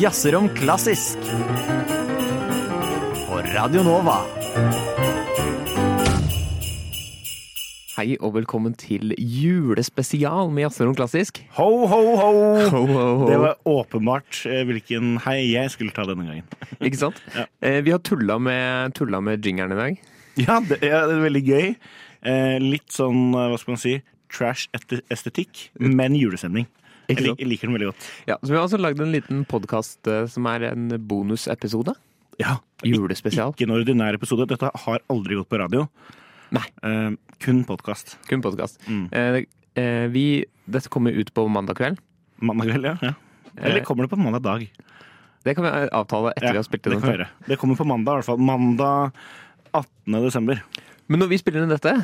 jazzer om klassisk. På Radio Nova. Hei og velkommen til julespesial med Jazzer om klassisk. Ho, ho, ho! Ho, ho, ho. Det var åpenbart eh, hvilken hei jeg skulle ta denne gangen. Ikke sant? Ja. Eh, Vi har tulla med, tulla med jingeren i dag. Ja, det er veldig gøy. Eh, litt sånn, hva skal man si, trash-estetikk, men julestemning. Jeg, lik, jeg liker den veldig godt. Ja, så Vi har også lagd en liten podkast som er en bonusepisode. Ja, Julespesial. Ikke en ordinær episode. Dette har aldri gått på radio. Nei. Eh, kun podkast. Kun podkast. Mm. Eh, eh, vi, dette kommer ut på mandag kveld. Mandag kveld, ja. ja. Eller Eh, kommer det på mandag dag? Det kan vi avtale etter vi har spilt det inn gjøre. Det kommer på mandag, i hvert fall. Mandag 18. desember. Men når vi spiller inn dette,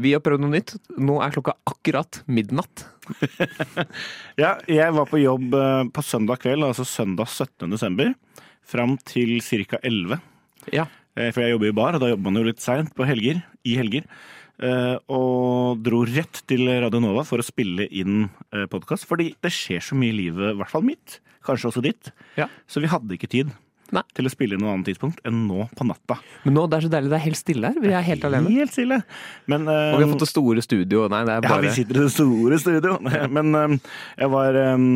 vi har prøvd noe nytt. Nå er klokka akkurat midnatt. Ja, jeg var på jobb eh, på søndag kveld, altså søndag 17. desember, fram til ca. 11. Ja. Eh, For jeg jobber i bar, og da jobber man jo litt seint på helger. I helger. Eh, Og dro rett til Radio Nova for å spille inn podkast. Fordi det skjer så mye i livet, i hvert fall mitt. Kanskje også ditt. Ja. Så vi hadde ikke tid Nei. til å spille noe annet tidspunkt enn nå på natta. Men nå det er så deilig, det er helt stille her. Vi er helt alene. Helt stille. Men, uh, Og vi har fått det store studio. Nei, det er Ja, vi sitter i det store studio. Men uh, jeg var um,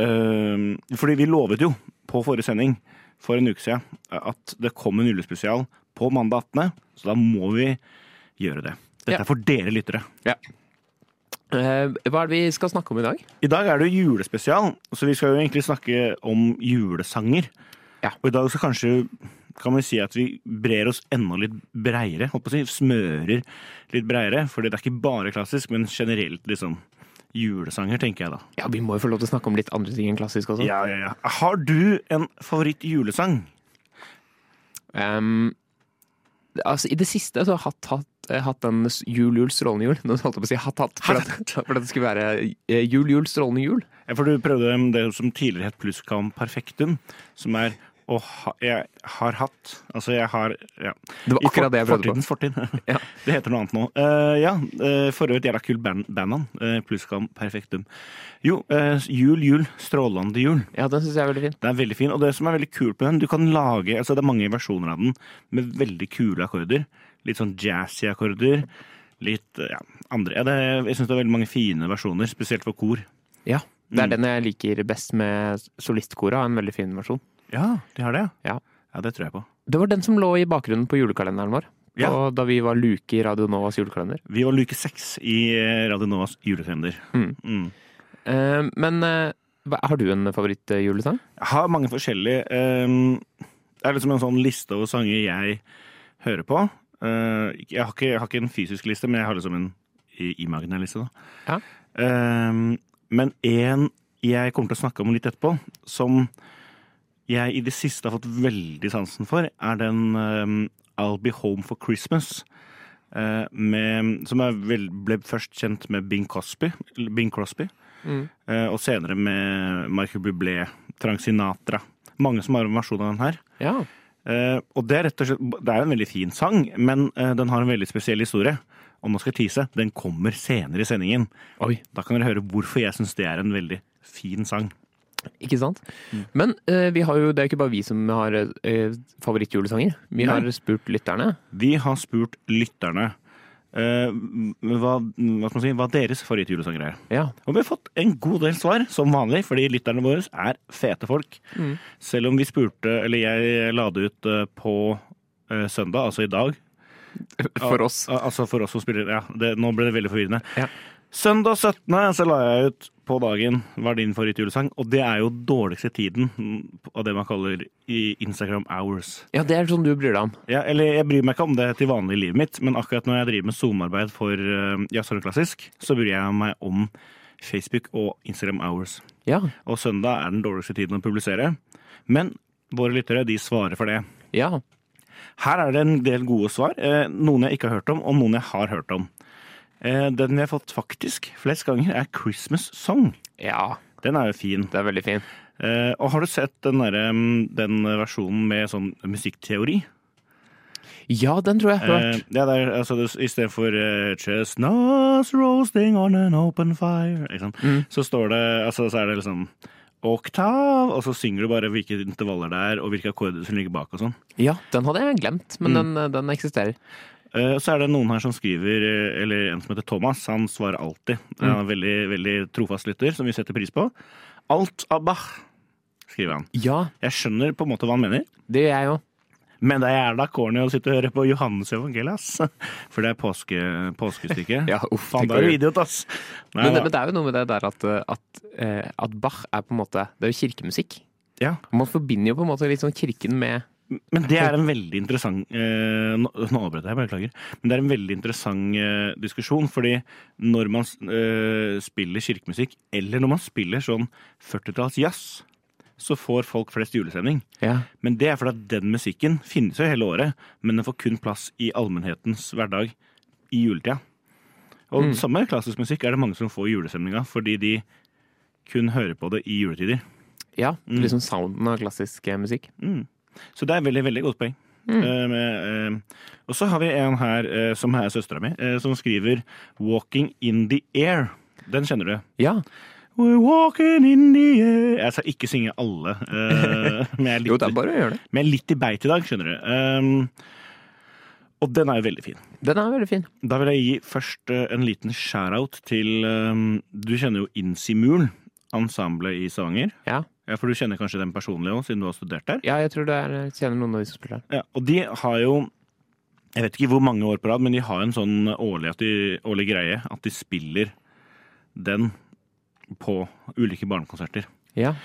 uh, Fordi vi lovet jo på forrige sending for en uke siden at det kom en julespesial på mandag 18., så da må vi gjøre det. Dette Ja. er for dere lyttere. Ja. Hva er det vi skal snakke om i dag? I dag er det julespesial, så vi skal jo egentlig snakke om julesanger. Ja. Og i dag så kanskje kan vi si at vi brer oss enda litt breiere. Holdt på å si, smører litt breiere. Fordi det er ikke bare klassisk, men generelt liksom julesanger, tenker jeg da. Ja, Vi må jo få lov til å snakke om litt andre ting enn klassisk også. Ja, ja, ja. Har du en favoritt julesang? Um, altså, I det siste så har jeg hatt, hatt, eh, hatt den jul, jul, strålende jul. Nå holdt jeg på å si hatt, hatt. For, at, for at det skulle være eh, jul, jul, strålende jul. Ja, for du prøvde det som tidligere het Plusskam Perfektum, som er å ha Jeg har hatt Altså, jeg har ja. Det var akkurat det jeg prøvde på. Fortidens fortid. Ja. Det heter noe annet nå. Uh, ja, uh, for øvrig et jævla kult band, bandnavn. Uh, Plusskam Perfektum. Jo, uh, jul, jul, strålende jul. Ja, den syns jeg er veldig fin. Den er veldig fin, og det som er veldig kult med den, du kan lage altså Det er mange versjoner av den med veldig kule akkorder. Litt sånn jazzy akkorder. Litt eh, ja, andre ja, det, Jeg syns det er veldig mange fine versjoner, spesielt for kor. Ja, Det er Mm. den jeg liker best med solistkoret. En veldig fin versjon. Ja, de har det, Ja. Ja, det tror jeg på. Det var den som lå i bakgrunnen på julekalenderen vår. Ja. Og da vi var luke i Radio Novas julekalender. Vi var luke seks i eh, Radio Novas julekalender. Mm. Mm. Uh, men uh, har du en favorittjulesang? Jeg har mange forskjellige Uh, Det er liksom en sånn liste over sanger jeg hører på. Jeg, har ikke, jeg har ikke en fysisk liste, men jeg har liksom en i- imaginær liste. Da. Ja. Ehm, men en jeg kommer til å snakke om litt etterpå, som jeg i det siste har fått veldig sansen for, er den um, I'll Be Home for Christmas. eh, med, som vel, ble først kjent med Bing Crosby. Bing Crosby Mm. eh, og senere med Michael Bublé, Frank Sinatra. Mange som har en versjon av den her. Ja. Eh, og det er rett og slett Det er en veldig fin sang, men den har en veldig spesiell historie. Og nå skal tease. Den kommer senere i sendingen. Oi. Da kan dere høre hvorfor jeg syns det er en veldig fin sang. Ikke sant? Mm. Men uh, vi har jo, det er ikke bare vi som har uh, favorittjulesanger. Vi Nei. har spurt lytterne. Vi har spurt lytterne uh, hva, hva, si, hva deres favorittjulesanger er. Ja. Og vi har fått en god del svar, som vanlig, fordi lytterne våre er fete folk. Mm. Selv om vi spurte, eller jeg la det ut på søndag, altså i dag. For oss. Al- Altså for oss som spiller, ja. Det, nå ble det veldig forvirrende. Ja. Søndag 17. så la jeg ut på dagen hva er din favorittjulesang, og det er jo dårligste tiden av det man kaller i Instagram hours. Ja, det er sånn du bryr deg om. Ja, eller jeg bryr meg ikke om det til vanlig i livet mitt, men akkurat når jeg driver med Zoom-arbeid for uh, Jazz og Klassisk, så bryr jeg meg om Facebook og Instagram hours. Ja. Og søndag er den dårligste tiden å publisere. Men våre lyttere de svarer for det. Ja. Her er det en del gode svar. Eh, noen jeg ikke har hørt om, og noen jeg har hørt om. Eh, den vi har fått faktisk flest ganger, er Christmas Song. Ja. Den er jo fin. Det er veldig fin. Eh, og har du sett den, derre, mm, den versjonen med sånn musikkteori? Ja, den tror jeg har Eh, hørt. ja, det er, altså, Istedenfor eh, 'Chestnuts roasting on an open fire', sant? Mm. så står det altså, Så er det liksom oktav, og så synger du bare hvilke intervaller det er, og hvilke akkorder som ligger bak og sånn. Ja, den hadde jeg glemt, men Mm. den, den eksisterer. Eh, Så er det noen her som skriver, eh, eller en som heter Thomas, han svarer alltid. Han er en veldig, veldig trofast lytter, som vi setter pris på. Alt av Bach, skriver han. Ja, Jeg skjønner på en måte hva han mener, det gjør jeg jo. men det er jævla corny å sitte og høre på Johannes evangeliet, ass. For det er påske, påskestykket. Ja, uff, Faen, tenk da er du idiot, ass. Nei, Men, det- men det er jo noe med det der at, at, eh, at Bach er på en måte Det er jo kirkemusikk. Ja. Man forbinder jo på en måte litt sånn kirken med Men det er en veldig interessant eh, Nå, avbrøt jeg, beklager. Men det er en veldig interessant eh, diskusjon, fordi når man eh, spiller kirkemusikk, eller når man spiller sånn 40-talls jazz, så får folk flest julestemning. Ja. Men det er fordi at den musikken finnes jo hele året, men den får kun plass i allmennhetens hverdag i juletida. Og samme klassisk musikk er det mange som får julestemninga fordi de kun hører på det i juletider. ja liksom sounden av klassisk eh, musikk. Mm. Så det er veldig, veldig godt poeng. Mm. med, eh, og så har vi en her eh, som er søstera mi, eh, som skriver 'Walking in the Air'. Den kjenner du? Ja. We're walking in the air Jeg skal ikke synge alle, eh, men, jeg er Jo, litt, det er bare å gjøre det. men jeg er litt i beit i dag, skjønner du. Um, og den er jo veldig fin. Den er veldig fin. Da vil jeg gi først eh, en liten shout-out til um, Du kjenner jo Insimul, ensemblet i Stavanger. Ja. Ja, For du kjenner kanskje dem personlig òg, siden du har studert der? ja, jeg tror det er jeg kjenner noen av de som spiller der. Ja, og de har jo Jeg vet ikke hvor mange år på rad, men de har en sånn årlig, at de, årlig greie at de spiller den på ulike barnekonserter. Ja.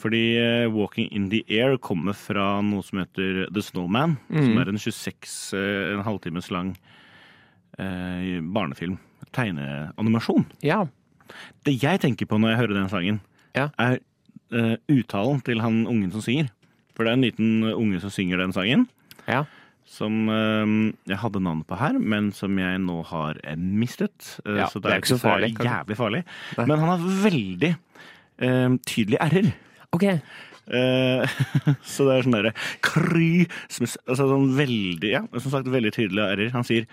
Fordi eh, Walking in the Air kommer fra noe som heter The Snowman, som er en 26, eh, en halvtimes lang eh, barnefilm. Tegneanimasjon. ja. Det jeg tenker på når jeg hører den sangen, Ja. er eh, uttalen til han ungen som synger. For det er en liten unge som synger den sangen. Ja. som uh, jeg hadde navnet på her, men som jeg nå har eh, mistet. Uh, Ja, så det er ikke så farlig, kanskje. jævlig farlig. Nei. Men han har veldig eh, tydelige r-er. Ok. Eh, så det er sånn derre kry Altså sånn veldig Ja, som sagt veldig tydelige r-er. Han sier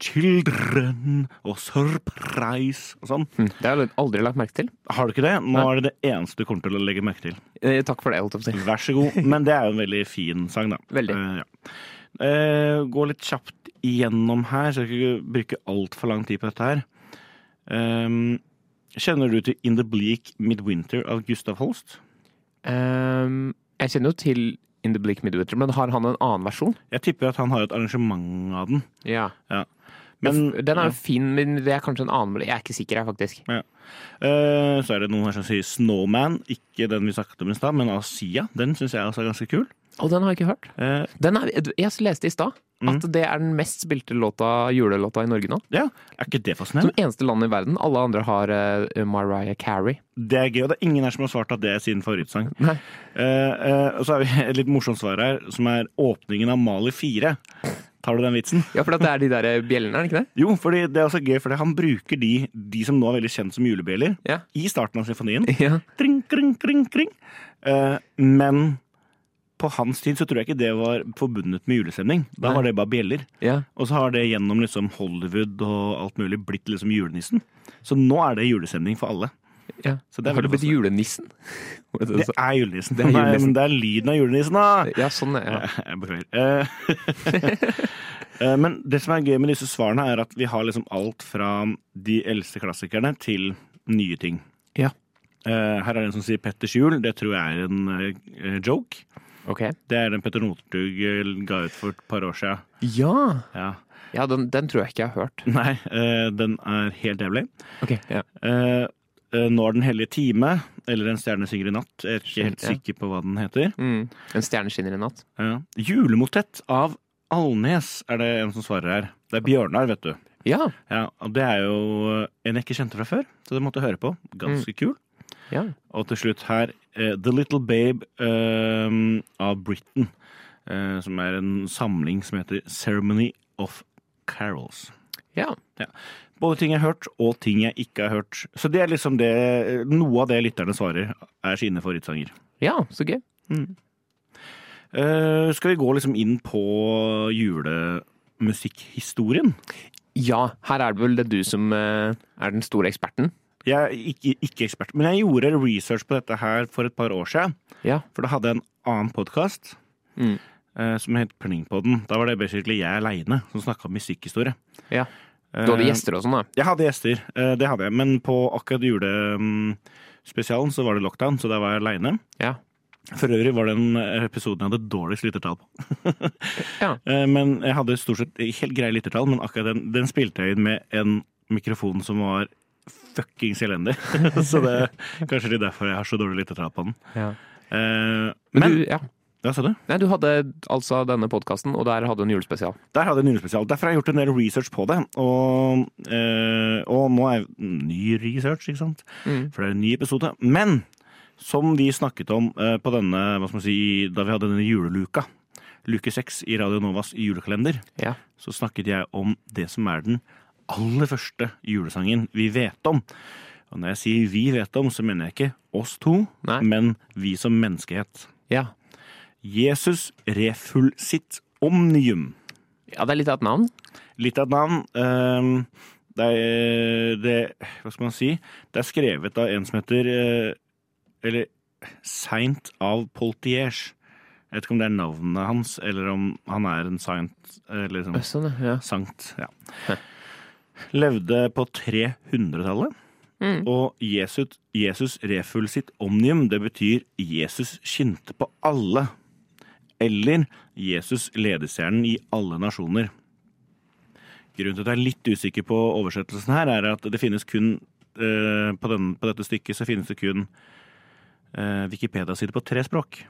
'children' og 'surprise' og sånn. Hm, Det har jeg aldri lagt merke til. Har du ikke det? Nå er det det eneste du kommer til å legge merke til. Eh, takk for det, holdt jeg på å si. Vær så god. Men det er jo en veldig fin sang, da. Veldig. Eh, ja. Eh, gå litt kjapt igjennom her, så jeg skal ikke bruke altfor lang tid på dette her. Um, kjenner du til In the Bleak Midwinter av Gustav Holst? Um, jeg kjenner jo til In the Bleak Midwinter, men har han en annen versjon? Jeg tipper at han har et arrangement av den. Ja. Ja. Men, den er jo fin, men det er kanskje en annen Jeg er ikke sikker, her, faktisk. eh, så er det noen her som sier Snowman, ikke den vi snakket om i stad, men Asia. Den syns jeg også er ganske kul. Og den har jeg ikke hørt. Uh, Den er, jeg leste i stad at det er den mest spilte låta, julelåta i Norge nå. ja, er ikke det Som eneste land i verden. Alle andre har uh, Mariah Carey. Det er gøy, og det er ingen her som har svart at det er sin favorittsang. Eh, og så har vi et litt morsomt svar her, som er åpningen av Mali 4. Tar du den vitsen? Ja, for det er de der bjellene, er det ikke det? Jo, for det er også gøy, for han bruker de, de som nå er veldig kjent som julebjeller, Ja. i starten av symfonien. Ja. Kring, kring, kring, kring. Uh, men på hans tid så tror jeg ikke det var forbundet med julestemning. Da var det bare bjeller. ja. Og så har det gjennom liksom Hollywood og alt mulig blitt liksom julenissen. Så nå er det julestemning for alle. Ja. Så det er har du veldig blitt julenissen? Det er julenissen. Det er Nei, men det er lyden av julenissen, da! Ja, sånn, ja. Jeg beklager. Eh, eh, Men det som er gøy med disse svarene, er at vi har liksom alt fra de eldste klassikerne til nye ting. Ja. Eh, Her er det en som sier Petters jul. Det tror jeg er en joke. Okay. Det er den Petter Northug ga ut for et par år siden. Ja! Ja. Ja, den, den tror jeg ikke jeg har hørt. Nei, den er helt jævlig. Ok, ja. Eh, Nå er den hellige time, eller En stjerne synger i natt. Jeg er ikke helt sikker på hva den heter. Mm. En stjerne skinner i natt. Ja. Julemotett av Alnes er det en som svarer her. Det er Bjørnar, vet du. Ja. Ja, og Det er jo en jeg ikke kjente fra før, så det måtte jeg høre på. Ganske kul. ja. Og til slutt her uh, The Little Babe uh, av Britain. Uh, som er en samling som heter Ceremony of Carols. Ja. Ja. Både ting jeg har hørt, og ting jeg ikke har hørt. Så det er liksom det Noe av det lytterne svarer, er sine favorittsanger. ja, så gøy. Eh, skal vi gå liksom inn på julemusikkhistorien? Ja, her er det vel det du som uh, er den store eksperten. Jeg er ikke, ikke ekspert, men jeg gjorde research på dette her for et par år siden. Ja. For da hadde jeg en annen podkast Mm. uh, som het Plingpodden. Da var det basically jeg aleine som snakka om musikkhistorie. ja. Du hadde Eh, gjester og sånn, da? Jeg hadde gjester, eh, det hadde jeg. Men på akkurat julespesialen så var det lockdown, så da var jeg aleine. Ja. For øvrig var den episoden jeg hadde dårligst lyttertall på. Ja. Eh, Men jeg hadde stort sett helt greie lyttertall, men akkurat den, den spilte jeg inn med en mikrofon som var fuckings elendig. så det er kanskje litt derfor jeg har så dårlig lyttertall på den. ja. Eh, Men, Men, du, ja. Hva sa du? Nei, du hadde altså denne podkasten, og der hadde du en julespesial. Der hadde jeg en julespesial. Derfor har jeg gjort en del research på det. Og, øh, og nå er ny research, ikke sant? Mm. For det er en ny episode. Men som vi snakket om øh, på denne, hva skal man si, da vi hadde denne juleluka, luke seks i Radio Novas julekalender, Ja. så snakket jeg om det som er den aller første julesangen vi vet om. Og når jeg sier vi vet om, så mener jeg ikke oss to, Nei. men vi som menneskehet. ja. Jesus refulsit omnium. Ja, det er litt av et navn. Litt av et navn. ehm, det er det, Hva skal man si? Det er skrevet av en som heter eh, Eller Saint av Poltiers. Jeg vet ikke om det er navnet hans, eller om han er en saint eller sånn Sånn, ja. sankt. Ja. Levde på 300-tallet. Mm. Og Jesus, Jesus reful sitt omnium, det betyr Jesus skinte på alle. Eller Jesus ledestjernen i alle nasjoner. Grunnen til at jeg er litt usikker på oversettelsen her, er at det finnes kun eh, på, den, på dette stykket så finnes det kun eh, Wikipedia-sider på tre språk.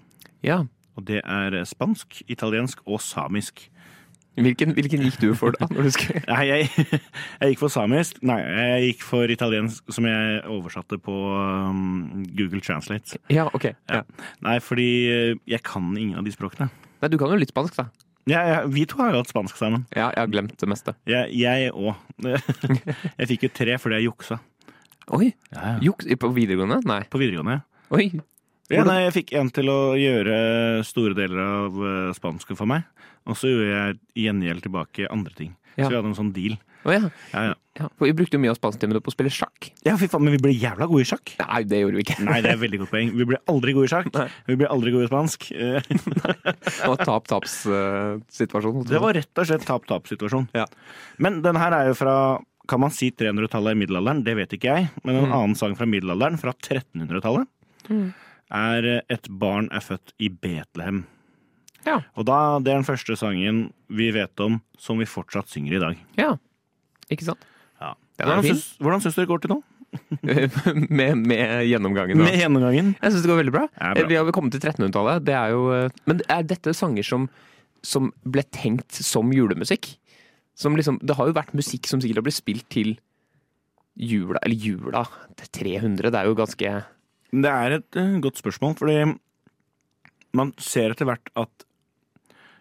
ja. Og det er spansk, italiensk og samisk. Hvilken, hvilken gikk du for da? Når du skulle... Nei, jeg, jeg gikk for samisk. Nei, jeg gikk for italiensk, som jeg oversatte på um, Google Translate. Ja, ok. Ja. Nei, fordi eh, jeg kan ingen av de språkene. Nei, du kan jo litt spansk, da. Ja, ja, vi to har jo hatt spansk sammen. Ja, jeg har glemt det meste. Jeg òg. Jeg fikk jo tre fordi jeg juksa. Oi! Ja, ja. Juks på videregående? Nei. På videregående. Oi. Ja, nei, jeg fikk en til å gjøre store deler av eh, spansken for meg. Og så gjorde jeg i gjengjeld tilbake andre ting. Ja. Så vi hadde en sånn deal. Å ja. Ja, ja. ja. For vi brukte jo mye av spansktimene på å spille sjakk. ja, fy faen, men vi ble jævla gode i sjakk. Nei, det gjorde vi ikke. Nei, det er veldig godt poeng. Vi ble aldri gode i sjakk. Nei. Vi ble aldri gode i spansk. Eh, Det var tap-taps-situasjon. Det var rett og slett tap-tap-situasjon. Ja. Men den her er jo fra kan man si 300-tallet i middelalderen? Det vet ikke jeg. Men en Mm. annen sang fra middelalderen, fra 1300-tallet, er eh, 'Et barn er født i Betlehem'. Ja. Og da, Det er den første sangen vi vet om som vi fortsatt synger i dag. ja. Ikke sant? Ja. Hvordan syns, hvordan syns du det går til nå? med, med gjennomgangen. da. Med gjennomgangen? Jeg syns det går veldig bra. Bra. Vi har kommet til 1300-tallet. Det er jo eh, Men er dette sanger som, som ble tenkt som julemusikk? Som liksom, det har jo vært musikk som sikkert har blitt spilt til jula Eller jula det er 300, det er jo ganske Det er et eh, godt spørsmål, fordi man ser etter hvert at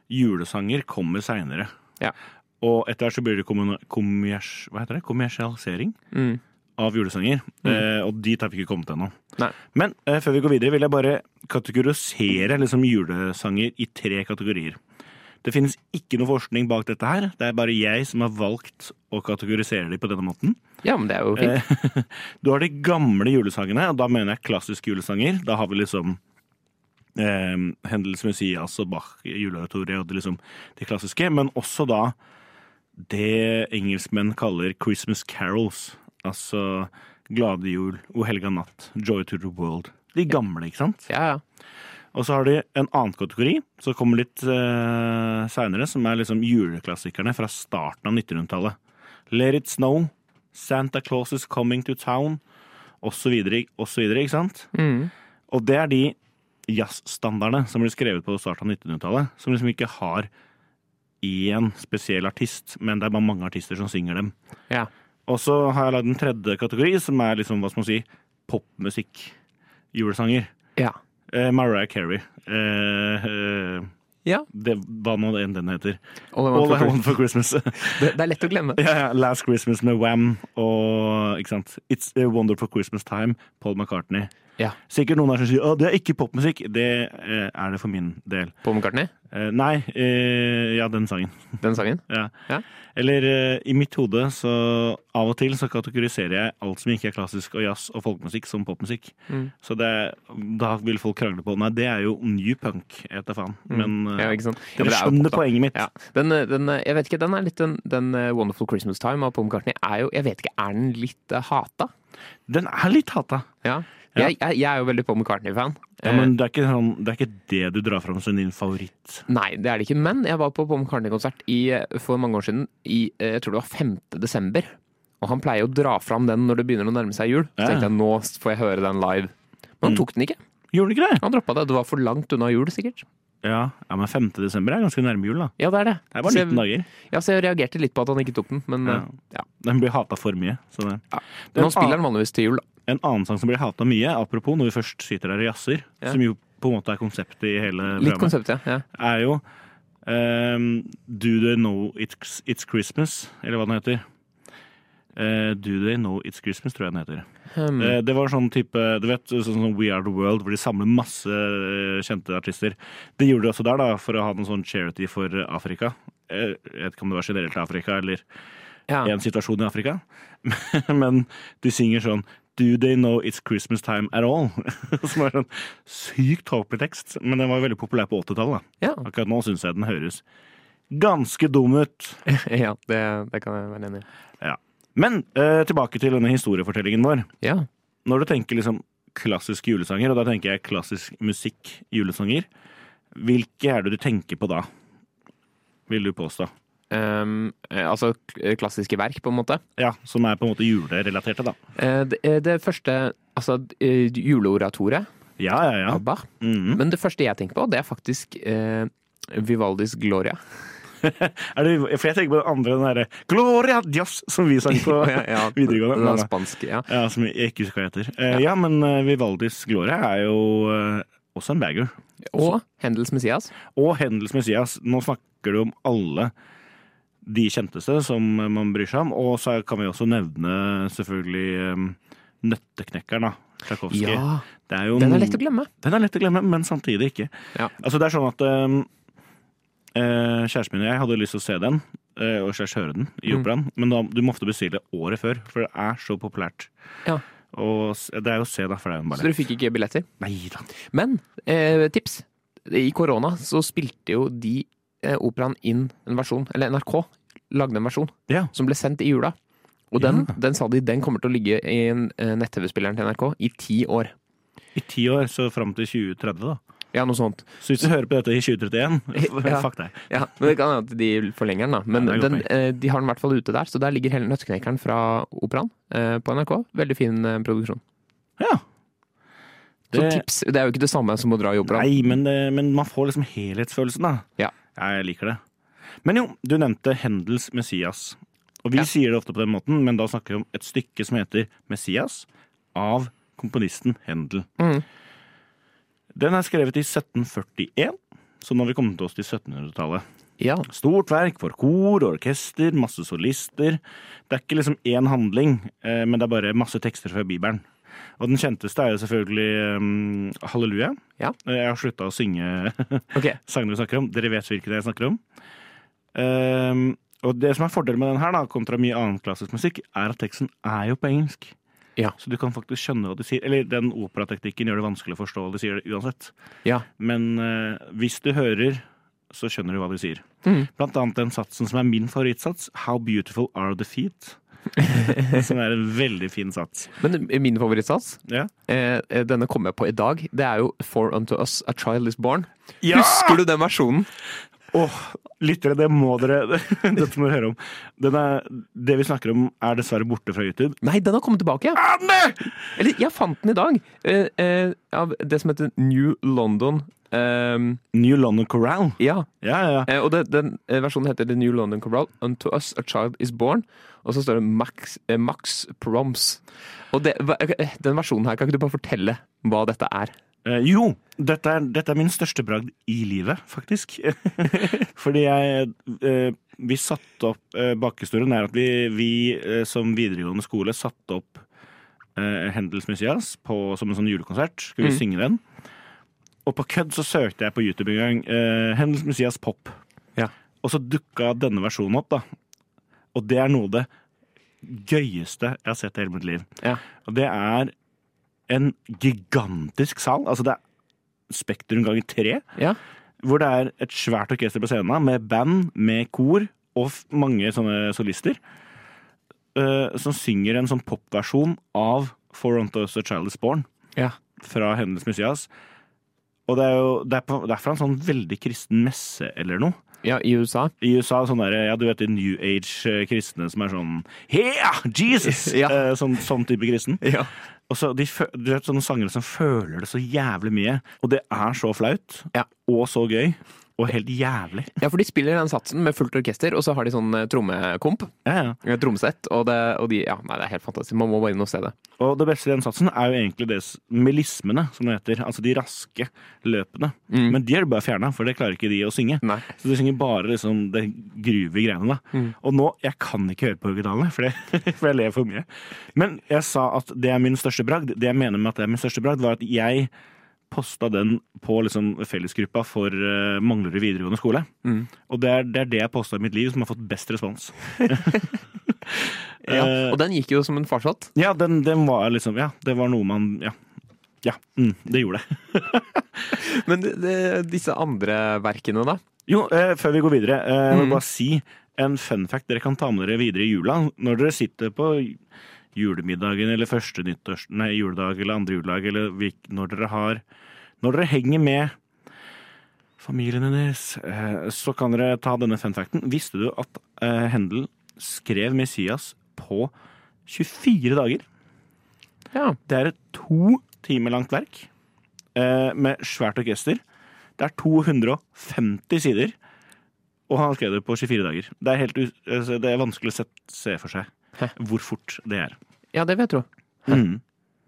julesanger kommer seinere. Ja. Og etter hvert så blir det kommuna- kommers, hva heter det? kommersialisering mm. av julesanger. Eh, og dit har vi ikke kommet ennå. Nei. Men eh, før vi går videre, vil jeg bare kategorisere liksom, julesanger i tre kategorier. Det finnes ikke noe forskning bak dette her. Det er bare jeg som har valgt å kategorisere dem på denne måten. Ja, men det er jo fint. Eh, Du har de gamle julesangene, og da mener jeg klassiske julesanger. Da har vi liksom eh, Hendels Messias og Bach, juleoratoriet og det liksom de klassiske. Men også da det engelskmenn kaller Christmas carols. Altså Glade jul, O helga natt, Joy to the world. De gamle, ikke sant? Ja, ja. Og så har de en annen kategori som kommer litt uh, seinere, som er liksom juleklassikerne fra starten av 1900-tallet. Let it snow, Santa Claus is coming to town, osv., osv., ikke sant? Mm. Og det er de jazzstandardene som ble skrevet på starten av 1900-tallet, som liksom ikke har én spesiell artist, men det er bare mange artister som synger dem. ja. Og så har jeg lagd en tredje kategori, som er liksom, hva skal man si, popmusikk. Julesanger. Ja. Eh, Mariah Carey. Eh, eh, ja. det, hva nå enn den heter. All I All Want I for Want for Christmas. Det, det er lett å glemme. ja, ja, Last Christmas med Wham og ikke sant? It's a Wonderful Christmas Time, Paul McCartney. Ja. Sikkert noen der som sier at det er ikke popmusikk. Det eh, er det for min del. Paul McCartney? Eh, nei, eh, ja, den sangen. Den sangen? Ja. Ja. Eller eh, i mitt hode så av og til så kategoriserer jeg alt som ikke er klassisk og jazz og folkemusikk som popmusikk. Mm. Så det, da vil folk krangle på Nei, det er jo new punk, jeg vet da faen. Men Mm. Ja, ikke sant? Ja, dere det er skjønner poenget mitt. Ja. Den, eh, den, jeg vet ikke, den er litt den, den Wonderful Christmas Time av Paul McCartney er jo Jeg vet ikke, er den litt hata? Den er litt hata. Ja. Ja. Jeg, jeg, jeg er jo veldig Paul McCartney-fan. Ja, Eh, men det er, ikke sånn, det er ikke det du drar fram som din favoritt. Nei, det er det ikke. Men jeg var på Paul McCartney-konsert eh, for mange år siden, i eh, jeg tror det var 5. desember. Og han pleier å dra fram den når det begynner å nærme seg jul. Så tenkte jeg nå får jeg høre den live. Men han Mm. tok den ikke. Gjorde ikke det? Han droppa det. Det var for langt unna jul, sikkert. Ja, ja men 5. desember er ganske nærme jul, da. Ja, det er det. Det er bare Så jeg- 19 dager. Ja, så jeg reagerte litt på at han ikke tok den, men Ja. eh, ja. Den blir hata for mye. Så det. Ja. Men han spiller en, den vanligvis til jul, da. En annen sang som blir hata mye, apropos når vi først sitter der og jazzer, Ja. som jo på en måte er konseptet i hele Litt konsept, ja. ja. er jo um, Do They Know It's, It's Christmas, eller hva den heter. Uh, Do They Know It's Christmas, tror jeg den heter. Hmm. Uh, det var sånn type Du vet, sånn som We Are The World, hvor de samler masse eh, kjente artister. Det gjorde de også der, da, for å ha en sånn charity for Afrika. Jeg vet ikke om det var generelt til Afrika, eller ja. en situasjon i Afrika. Men de synger sånn Do they know it's Christmas time at all? Som er en sykt tåpelig tekst. Men den var veldig populær på 80-tallet. Ja. Akkurat nå syns jeg den høres ganske dum ut. ja det, det kan jeg være enig i. Ja. Men eh, tilbake til denne historiefortellingen vår. Ja. Når du tenker liksom klassiske julesanger, og da tenker jeg klassisk musikk julesanger, hvilke er det du tenker på da? Vil du påstå? Um, eh, altså klassiske verk, på en måte. Ja, Som er på en måte julerelaterte, da. Eh, det, eh, det første Altså eh, juleoratoriet Ja, ja, ja. ABBA. Mm -hmm. Men det første jeg tenker på, det er faktisk eh, Vivaldis Gloria. Er det, for jeg tenker på den andre, den derre Gloria Dios, som vi sang på videregående. Den Men, er spansk, ja. ja, som jeg ikke husker hva heter. Eh, ja, men eh, Vivaldis Gloria er jo eh, også en bager. Og Hendels Messias. Og Hendels Messias. Nå snakker du om alle de kjenteste som man bryr seg om. Og så kan vi også nevne selvfølgelig Nøtteknekkeren, da. Tsjajkovskij. Ja, er den er lett å glemme. Den er lett å glemme, men samtidig ikke. Ja. Altså, det er sånn at um, eh, kjæresten min og jeg hadde lyst til å se den, eh, og slash høre den i Mm. men da, du må ofte bestille året før, for det er så populært. Ja. Og det er jo å se, da, for det er jo en Så du dere fikk ikke billetter. Nei da. Men eh, tips. I korona så spilte jo de operaen inn en versjon, eller NRK lagde en versjon, Ja. som ble sendt i jula. Og den, Ja. den sa de den kommer til å ligge i eh, nett-TV-spilleren til NRK i ti år. I ti år, så fram til 2030, da. Ja, noe sånt. Så hvis du hører på dette i 2031, Ja. fuck deg. Ja, men Det kan hende at de forlenger den, da. Men Ja, det den, eh, de har den i hvert fall ute der, så der ligger hele Nøtteknekkeren fra operaen eh, på NRK. Veldig fin eh, produksjon. Ja. Så tips. Det er jo ikke det samme som å dra i operaen. Nei, men, det, men man får liksom helhetsfølelsen, da. Ja. Jeg liker det. Men jo, du nevnte Hendels Messias. Og vi Ja. sier det ofte på den måten, men da snakker vi om et stykke som heter Messias, av komponisten Hendel. Mm. Den er skrevet i 1741, så nå har vi kommet oss til 1700-tallet. Ja. Stort verk for kor, orkester, masse solister. Det er ikke liksom én handling, eh, men det er bare masse tekster fra Bibelen. Og den kjenteste er jo selvfølgelig um, Halleluja. Ja. Jeg har slutta å synge okay. sangene vi snakker om. Dere vet hvilken jeg snakker om. Um, og det som er fordelen med den her, da, kontra mye annen klassisk musikk, er at teksten er jo på engelsk. Ja. Så du kan faktisk skjønne hva de sier. Eller den operateknikken gjør det vanskelig å forstå hva de sier det uansett. Ja. Men uh, hvis du hører, så skjønner du hva de sier. Mm. Blant annet den satsen som er min favorittsats, How beautiful are the feet? som er en veldig fin sats. Men min favorittsats, Ja. eh, eh, denne kom jeg på i dag, det er jo For unto us a child is born. Ja! Husker du den versjonen? Åh, lyttere, det må dere Dette må dere høre om. Den er, det vi snakker om, er dessverre borte fra YouTube. Nei, den har kommet tilbake. Anne! Eller, jeg fant den i dag. Uh, uh, av det som heter New London. Um, New London Corral. ja. Ja, ja. Eh, og det, den versjonen heter The New London Corral. Unto us a child is born. Og så står det Max, Max Proms. Og det, den versjonen her, kan ikke du bare fortelle hva dette er? Eh, jo, dette er, dette er min største bragd i livet, faktisk. Fordi jeg eh, Vi satte opp eh, Bakhistorien er at vi, vi eh, som videregående skole satte opp uh, Hendels Messias på, som en sånn julekonsert. Skulle vi Mm. synge den. Og på kødd så søkte jeg på YouTube en gang uh, Hendels Messias pop. Ja. Og så dukka denne versjonen opp, da. Og det er noe av det gøyeste jeg har sett i hele mitt liv. Ja. Og det er en gigantisk sal. Altså det er Spektrum ganger tre. Ja. Hvor det er et svært orkester på scenen med band, med kor og mange sånne solister. Uh, som synger en sånn popversjon av For Unto Us a Child Is Born Ja. fra Hennes Messias. Og det er jo det er, på, det er fra en sånn veldig kristen messe eller noe. Ja, i USA. I USA sånn der, ja, du vet de New Age-kristne som er sånn Yeah, Jesus! Ja. Eh, sånn, sånn type kristen. Ja. Og så de, du vet sånne sangere som føler det så jævlig mye. Og det er så flaut. Ja. Og så gøy. Og helt jævlig. ja, for de spiller den satsen med fullt orkester, og så har de sånn eh, trommekomp. Ja, ja. eh, Trommesett. Og, det, og de Ja, nei, det er helt fantastisk. Man må bare inn og se det. Og det beste i den satsen er jo egentlig det melismene, som det heter. Altså de raske løpene. Mm. Men de er det bare fjerna, for det klarer ikke de å synge. Nei. Så de synger bare liksom det gruve greiene, da. Mm. Og nå Jeg kan ikke høre på originalene, for, det- for jeg ler for mye. Men jeg sa at det er min største bragd. Det jeg mener med at det er min største bragd, var at jeg posta den på liksom fellesgruppa for uh, Manglerud videregående skole. Mm. Og det er, det er det jeg posta i mitt liv som har fått best respons. Ja. Eh, Og den gikk jo som en farsott. Ja, den, den var liksom Ja, det var noe man Ja. Ja, mm, det gjorde det. Men det, det, disse andre verkene, da? Jo, eh, før vi går videre, eh, jeg vil Mm. bare si en fun fact dere kan ta med dere videre i jula. Når dere sitter på julemiddagen eller første nyttårs... Nei, juledag eller andre juledag, eller når dere har Når dere henger med familien deres, eh, så kan dere ta denne fun facten. Visste du at eh, Hendel skrev Messias på 24 dager? Ja. Det er et to timer langt verk eh, med svært orkester. Det er 250 sider, og han skrev det på 24 dager. Det er, helt, altså, det er vanskelig å se, for seg. Hvor fort det er. ja, det vil jeg tro. Mm.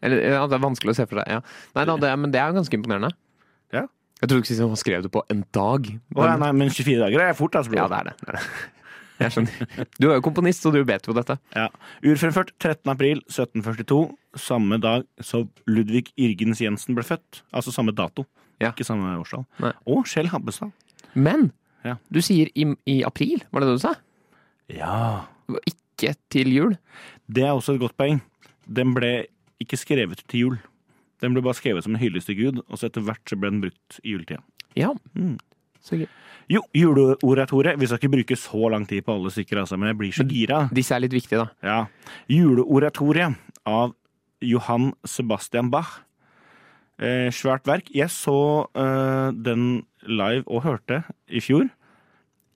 Eller, ja, det er vanskelig å se for seg. Ja. Nei, da, det, men det er jo ganske imponerende. Ja. Jeg trodde ikke han skrev det på en dag. Å, ja, nei, men 24 dager er fort, altså. Ja, det er det. det, er det. Jeg skjønner. Du er jo komponist, så du vet jo dette. Ja. Urfremført 13. april 1742, samme dag som Ludvig Irgens Jensen ble født. Altså samme dato, Ja. ikke samme årstall. Nei. Og Kjell Habbestad. Men Ja. du sier i, i april, var det det du sa? Ja. Ikke til jul? Det er også et godt poeng. Den ble ikke skrevet til jul. Den ble bare skrevet som en hyllest til Gud, og så etter hvert så ble den brukt i juletida. Ja. Mm. Så gøy. Jo, juleoratoriet. Vi skal ikke bruke så lang tid på alle stykker, altså, men jeg blir så gira. Disse er litt viktige, da. Ja. Juleoratoriet av Johan Sebastian Bach. Eh, svært verk. Jeg så eh, den live og hørte i fjor.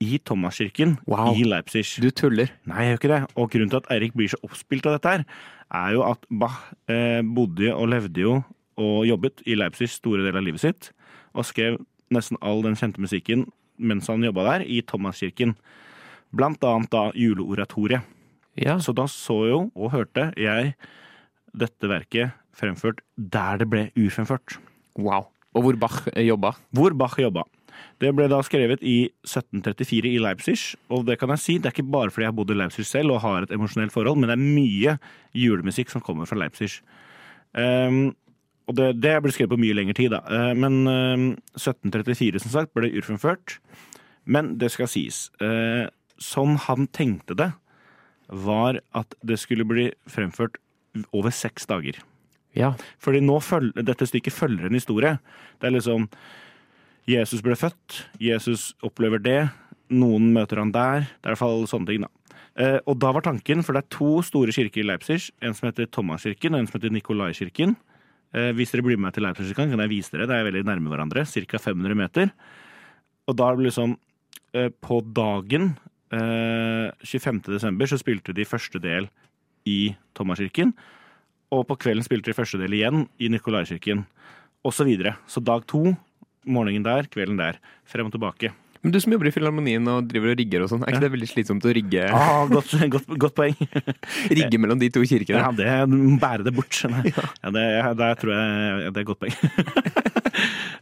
I Thomaskirken Wow. i Leipzig. Du tuller. Nei, jeg gjør ikke det. Og grunnen til at Eirik blir så oppspilt av dette her, er jo at Bach eh, bodde og levde jo og jobbet i Leipzig store deler av livet sitt, og skrev nesten all den kjente musikken mens han jobba der, i Thomaskirken. Blant annet da juleoratoriet. Ja. Så da så jo og hørte jeg dette verket fremført der det ble ufremført. Wow. Og hvor Bach jobba. Hvor Bach jobba. Det ble da skrevet i 1734 i Leipzig, og det kan jeg si, det er ikke bare fordi jeg har bodd i Leipzig selv og har et emosjonelt forhold, men det er mye julemusikk som kommer fra Leipzig. Um, og det, det ble skrevet på mye lengre tid, da. Uh, men uh, 1734, som sagt, ble urfremført. Men det skal sies. Uh, sånn han tenkte det, var at det skulle bli fremført over seks dager. Ja. Fordi nå følger, dette stykket følger en historie. Det er liksom Jesus ble født, Jesus opplever det, noen møter han der. Det er i hvert fall sånne ting, da. Eh, og da var tanken, for det er to store kirker i Leipzig, en som heter Thomaskirken og en som heter Nikolaikirken. Eh, hvis dere blir med til Leipzig, kan jeg vise dere. Det er veldig nærme hverandre, ca. 500 meter. Og da er det eh, På dagen eh, 25. desember så spilte de første del i Thomaskirken. Og på kvelden spilte de første del igjen i Nikolaikirken. Og så videre. Så dag to, morgenen der, kvelden der. Frem og tilbake. Men du som jobber i Filharmonien og driver og rigger og sånn, er ikke det veldig slitsomt å rigge, Ah, godt, godt, godt poeng. rigge mellom de to kirkene? Ja, det, Bære det bort. jeg. Ja, det, der tror jeg det er godt poeng.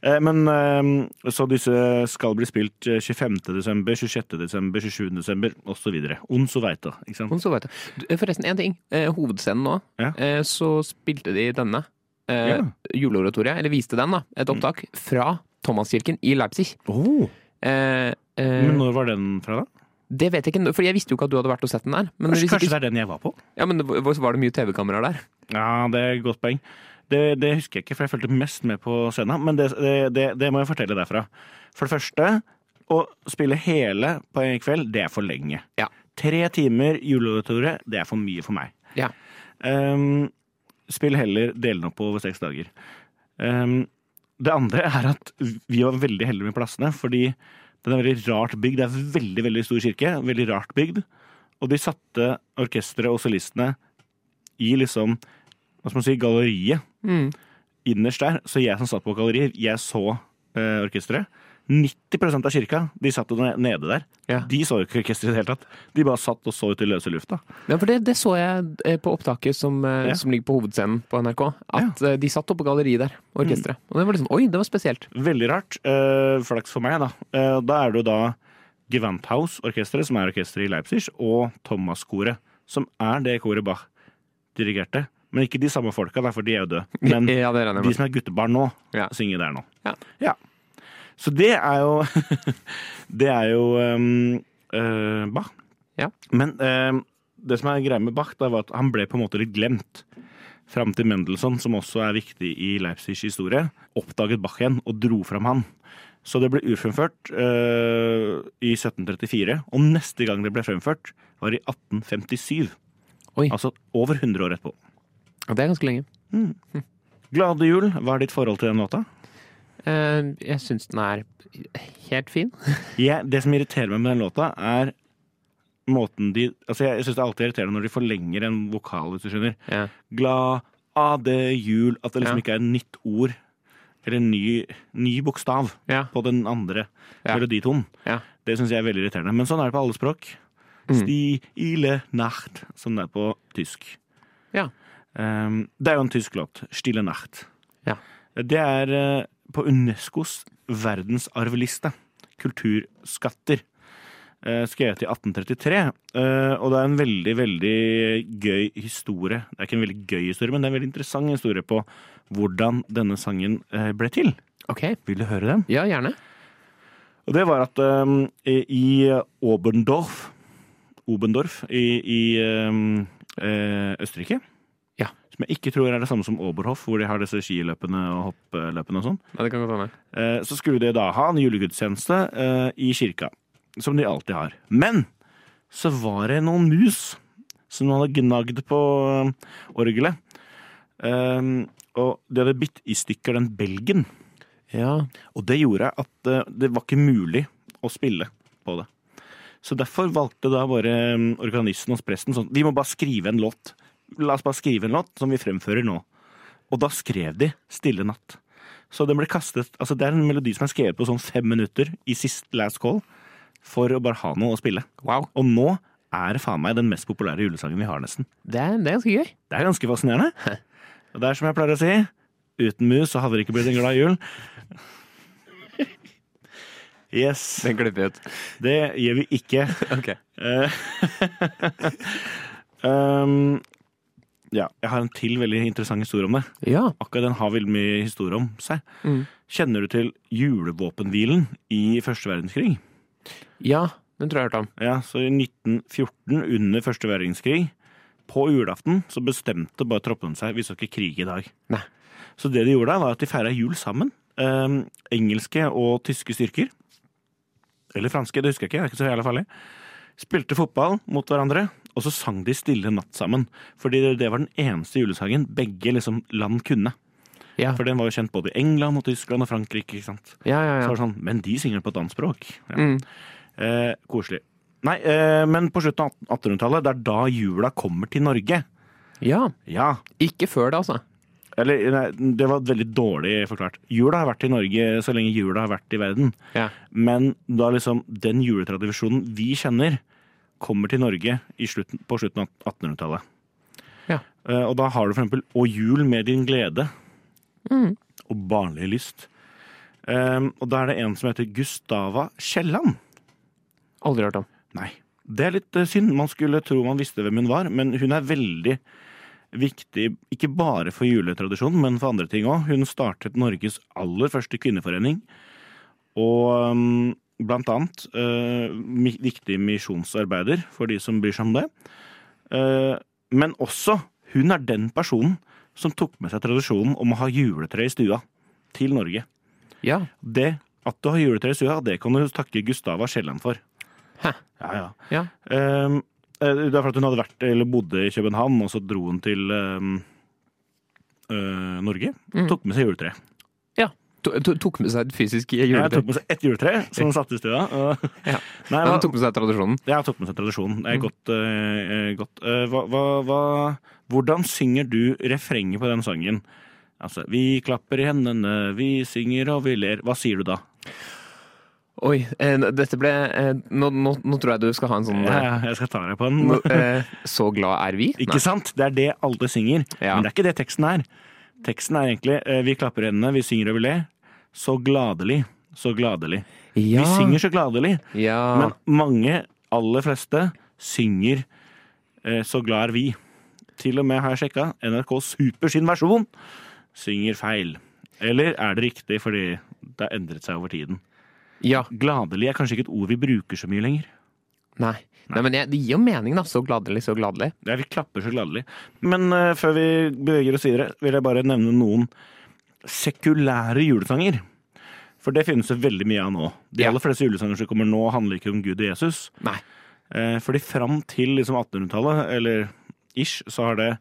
Eh, Men eh, så disse skal bli spilt eh, 25. desember, 26. desember, 27. desember osv. Und so weiter. Ikke sant? Og jeg. Du, Forresten, én ting. Eh, hovedscenen nå, Ja. eh, så spilte de denne. Eh, Ja. Juleoratoriet, eller viste den, da. Et opptak fra Thomaskirken i Leipzig. Oh. Eh, eh, Men når var den fra, da? det vet jeg ikke, for jeg visste jo ikke at du hadde vært og sett den der. Men Kanskje, hvis kanskje det er den jeg var på? ja, men det var det mye TV-kameraer der? Ja, det er et godt poeng. Det, det husker jeg ikke, for jeg fulgte mest med på scenen. Men det, det, det, det må jeg fortelle derfra. For det første, å spille hele på en kveld, det er for lenge. Ja. Tre timer juleoratoriet, det er for mye for meg. Ja. Um, spill heller del den opp over seks dager. Ehm, det andre er at vi var veldig heldige med plassene, fordi den er veldig rart bygd. Det er en veldig, veldig stor kirke, veldig rart bygd. Og de satte orkesteret og solistene i liksom, hva skal man si, galleriet Mm. innerst der. Så jeg som satt på galleriet, jeg så eh, orkesteret. 90 av kirka, de satt jo nede der. Ja. De så jo ikke orkesteret i det hele tatt. De bare satt og så ut i løse lufta. Ja, for det, det så jeg eh, på opptaket som, eh, Ja. som ligger på hovedscenen på NRK. At ja. de satt oppe på galleriet der, orkesteret. Og det var liksom Oi, det var spesielt. Veldig rart. Uh, flaks for meg, da. Uh, da er det jo da Gewandhaus-orkesteret, som er orkesteret i Leipzig, og Thomas-koret, som er det koret Bach dirigerte. Men ikke de samme folka, da, for de er jo døde. Men ja, de som er guttebarn nå, Ja. synger der nå. Ja. Så det er jo Det er jo um, uh, Bach. Ja. Men eh, det som er greia med Bach, da, var at han ble på en måte litt glemt. Fram til Mendelssohn, som også er viktig i Leipzigs historie, oppdaget Bach igjen og dro fram han. Så det ble urfremført uh, i 1734, og neste gang det ble fremført, var i 1857. Oi. Altså over 100 år etterpå. Og det er ganske lenge. Glade jul, hva er ditt forhold til den låta? Eh, jeg syns den er helt fin. Jeg, det som irriterer meg med den låta, er måten de Altså, jeg syns det er alltid irriterende når de forlenger en vokal, hvis du skjønner. Ja. Glad, ade, jul At det liksom Ja. ikke er et nytt ord eller en ny, ny bokstav Ja. på den andre Ja. meloditonen. Ja. Det syns jeg er veldig irriterende. Men sånn er det på alle språk. Mm. Stille Nacht, som det er på tysk. Ja. Um, det er jo en tysk låt. Stille Nacht. Ja. Det er eh, på Unescos verdensarvliste. Kulturskatter. eh, skrevet i 1833. eh, og det er en veldig, veldig gøy historie. Det er ikke en veldig gøy historie, men det er en veldig interessant historie på hvordan denne sangen eh, ble til. OK. Vil du høre den? Ja, gjerne. Og det var at um, i Oberndorf, Obendorf i, i um, Østerrike. Som jeg ikke tror er det samme som Oberhof, hvor de har disse skiløpene og hoppløpene og sånn. Ja, det kan godt hende. Eh, så skulle de da ha en julegudstjeneste eh, i kirka. Som de alltid har. Men så var det noen mus som hadde gnagd på eh, orgelet. Og de hadde bitt i stykker den belgen. Ja. Og det gjorde at det var ikke mulig å spille på det. Så derfor valgte da bare organisten hos presten sånn Vi må bare skrive en låt. La oss bare skrive en låt som vi fremfører nå. Og da skrev de 'Stille natt'. Så den ble kastet Altså det er en melodi som er skrevet på sånn fem minutter i sist last call for å bare ha noe å spille. Wow. Og nå er faen meg den mest populære julesangen vi har, nesten. Det er, det er ganske gøy. Det er ganske fascinerende. Og det er som jeg pleier å si, uten mus så hadde det ikke blitt en glad jul. Yes. Den klipper vi ut. Det gjør vi ikke. Ok. Eh, um, ja, jeg har en til veldig interessant historie om det. Ja. Akkurat den har veldig mye historie om seg. Mm. Kjenner du til julevåpenhvilen i første verdenskrig? Ja, den tror jeg jeg har hørt om. Ja, så i 1914, under første verdenskrig, på julaften, så bestemte bare troppene seg vi skal ikke krige i dag. Nei. Så det de gjorde da, var at de feira jul sammen. Um, engelske og tyske styrker. Eller franske, det husker jeg ikke. det er ikke så jævla farlig. Spilte fotball mot hverandre, og så sang de Stille natt sammen. Fordi det- var den eneste julesangen begge liksom land kunne. Ja, For den var jo kjent både i England og Tyskland og Frankrike. ikke sant? ja, ja. Så var det sånn, Men de synger på et annet språk. Mm. Eh, koselig. Nei, eh, men på slutten av 1800-tallet, det er da jula kommer til Norge. ja. Ja. Ikke før det, altså. Eller, nei, det var veldig dårlig forklart. Jula har vært i Norge så lenge jula har vært i verden. Ja. Men da liksom den juletradisjonen vi kjenner, kommer til Norge i slutten, på slutten av 1800-tallet. Ja. Eh, og da har du for eksempel Å jul med din glede Mm. og Barnlig lyst. Um, og da er det en som heter Gustava Kielland. Aldri hørt om. Nei. Det er litt eh, synd. Man skulle tro man visste hvem hun var, men hun er veldig viktig, ikke bare for juletradisjonen, men for andre ting òg. Hun startet Norges aller første kvinneforening. Og um, blant annet uh, viktig misjonsarbeider for de som bryr seg om det. Uh, men også, hun er den personen som tok med seg tradisjonen om å ha juletre i stua til Norge. Ja. Det at du har juletre i stua, det kan du takke Gustava Kielland for. Hæ. Ja, ja. Ja. Eh, det er fordi hun hadde vært, eller bodde i København, og så dro hun til øh, Norge. Mm. Tok med seg juletre. Ja. To- to- Tok med seg et fysisk juletre? Jeg tok med seg ett juletre som hun satte i stua. Ja. Nei, hva, tok med seg tradisjonen. jeg tok med seg tradisjonen. Det er Mm. godt. Uh, godt. Uh, hva, hva, hvordan synger du refrenget på den sangen? Altså, vi klapper i hendene, vi synger og vi ler. Hva sier du da? Oi, eh, dette ble eh, nå, nå, nå tror jeg du skal ha en sånn Ja, jeg skal ta deg på den. eh, Så glad er vi? Ikke sant? Det er det alle synger. Ja. Men det er ikke det teksten er. Teksten er egentlig vi klapper i hendene, vi synger og vi ler. Så gladelig, så gladelig. Ja. Vi synger så gladelig, ja. men mange, aller fleste, synger eh, Så glad er vi. Til og med har jeg sjekka, NRK Super sin versjon synger feil. Eller er det riktig fordi det har endret seg over tiden? ja. Gladelig er kanskje ikke et ord vi bruker så mye lenger. Nei. Nei, men jeg, det gir jo mening, da. Så gladelig, så gladelig. Ja, vi klapper så gladelig. Men uh, før vi beveger oss videre, vil jeg bare nevne noen sekulære julesanger. For det finnes det veldig mye av nå. De aller fleste julesanger som kommer nå, handler ikke om Gud og Jesus. Nei. Eh, fordi fram til liksom 1800-tallet, eller ish, så har det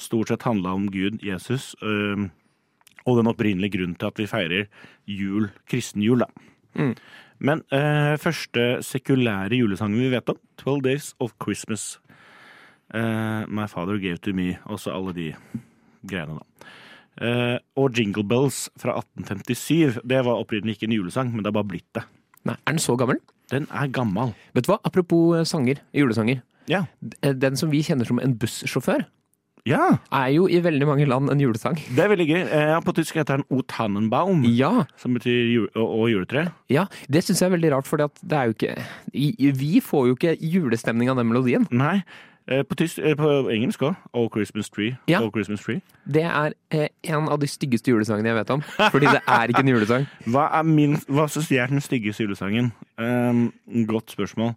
stort sett handla om Gud, Jesus, eh, og den opprinnelige grunnen til at vi feirer jul, kristen jul, da. Mm. Men eh, første sekulære julesangen vi vet om, 'Twelve Days of Christmas'. Eh, My Father Gave To Me, også alle de greiene, da. Eh, og Jingle Bells fra 1857. Det var opprinnelig ikke en julesang, men det har bare blitt det. Nei. Er den så gammel? Den er gammel. Vet du hva? Apropos eh, sanger, julesanger. Ja. Eh, Den som vi kjenner som en bussjåfør, Ja, er jo i veldig mange land en julesang. det er veldig gøy. Eh, på tysk heter den O Tannenbaum, Ja, som betyr jule, og, juletre. ja. Det syns jeg er veldig rart, for det er jo ikke Vi får jo ikke julestemning av den melodien. Nei, på, tysk, eh, på engelsk òg. Oh Christmas Tree. Ja. Oh Christmas Tree. Det er eh, en av de styggeste julesangene jeg vet om. Fordi det er ikke en julesang. Hva, er min, hva syns jeg er den styggeste julesangen? Um, godt spørsmål.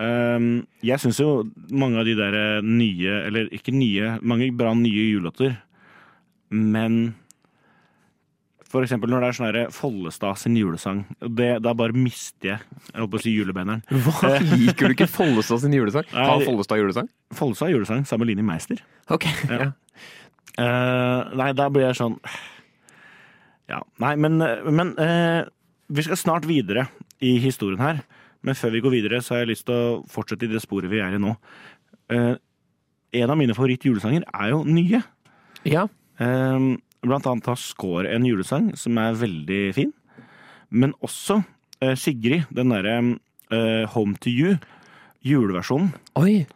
Um, jeg syns jo mange av de der eh, nye, eller ikke nye, mange bra nye julelåter, men for eksempel når det er sånn her Follestad sin julesang, det, da bare mister jeg Jeg holdt på å si julebanneren. Hva Liker du ikke Follestad sin julesang? Har Follestad julesang? Follestad har julesang sammen med Linni Meister. Ok. Ja. Uh, nei, da blir jeg sånn Ja. Nei, men, men uh, vi skal snart videre i historien her. Men før vi går videre, så har jeg lyst til å fortsette i det sporet vi er i nå. Uh, en av mine favorittjulesanger er jo nye. ja. Eh, blant annet har Skår en julesang som er veldig fin. Men også eh, Sigrid, den derre eh, Home to You, juleversjonen. Oi.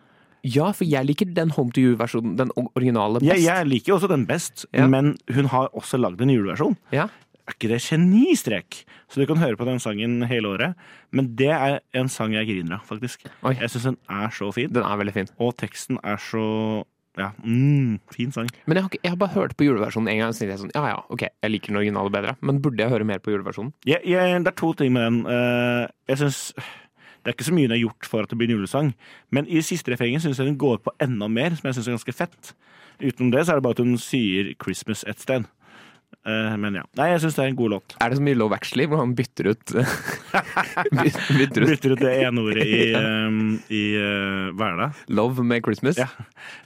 Ja, for jeg liker den Home to You-versjonen, den originale, best. Ja, jeg liker også den best, Ja. men hun har også lagd en juleversjon. Ja. Er ikke det genistrek? Så du kan høre på den sangen hele året. Men det er en sang jeg griner av, faktisk. Oi. Jeg syns den er så fin. Den er veldig fin. Og teksten er så ja, mm, fin sang. Men jeg har, ikke, jeg har bare hørt på juleversjonen en gang, og så tenkte jeg sånn, ja ja, ok, jeg liker den originale bedre. Men burde jeg høre mer på juleversjonen? Jeg, jeg, det er to ting med den. Uh, jeg synes, Det er ikke så mye den har gjort for at det blir en julesang, men i siste refrenget syns jeg den går på enda mer, som jeg syns er ganske fett. Utenom det så er det bare at hun sier 'Christmas' et sted. Eh, men ja. Nei, jeg syns det er en god låt. Er det som i Love Actually, hvor han bytter ut Bytter ut Bytter ut det ene ordet i, i uh, Hverdag. Love med Christmas? Ja.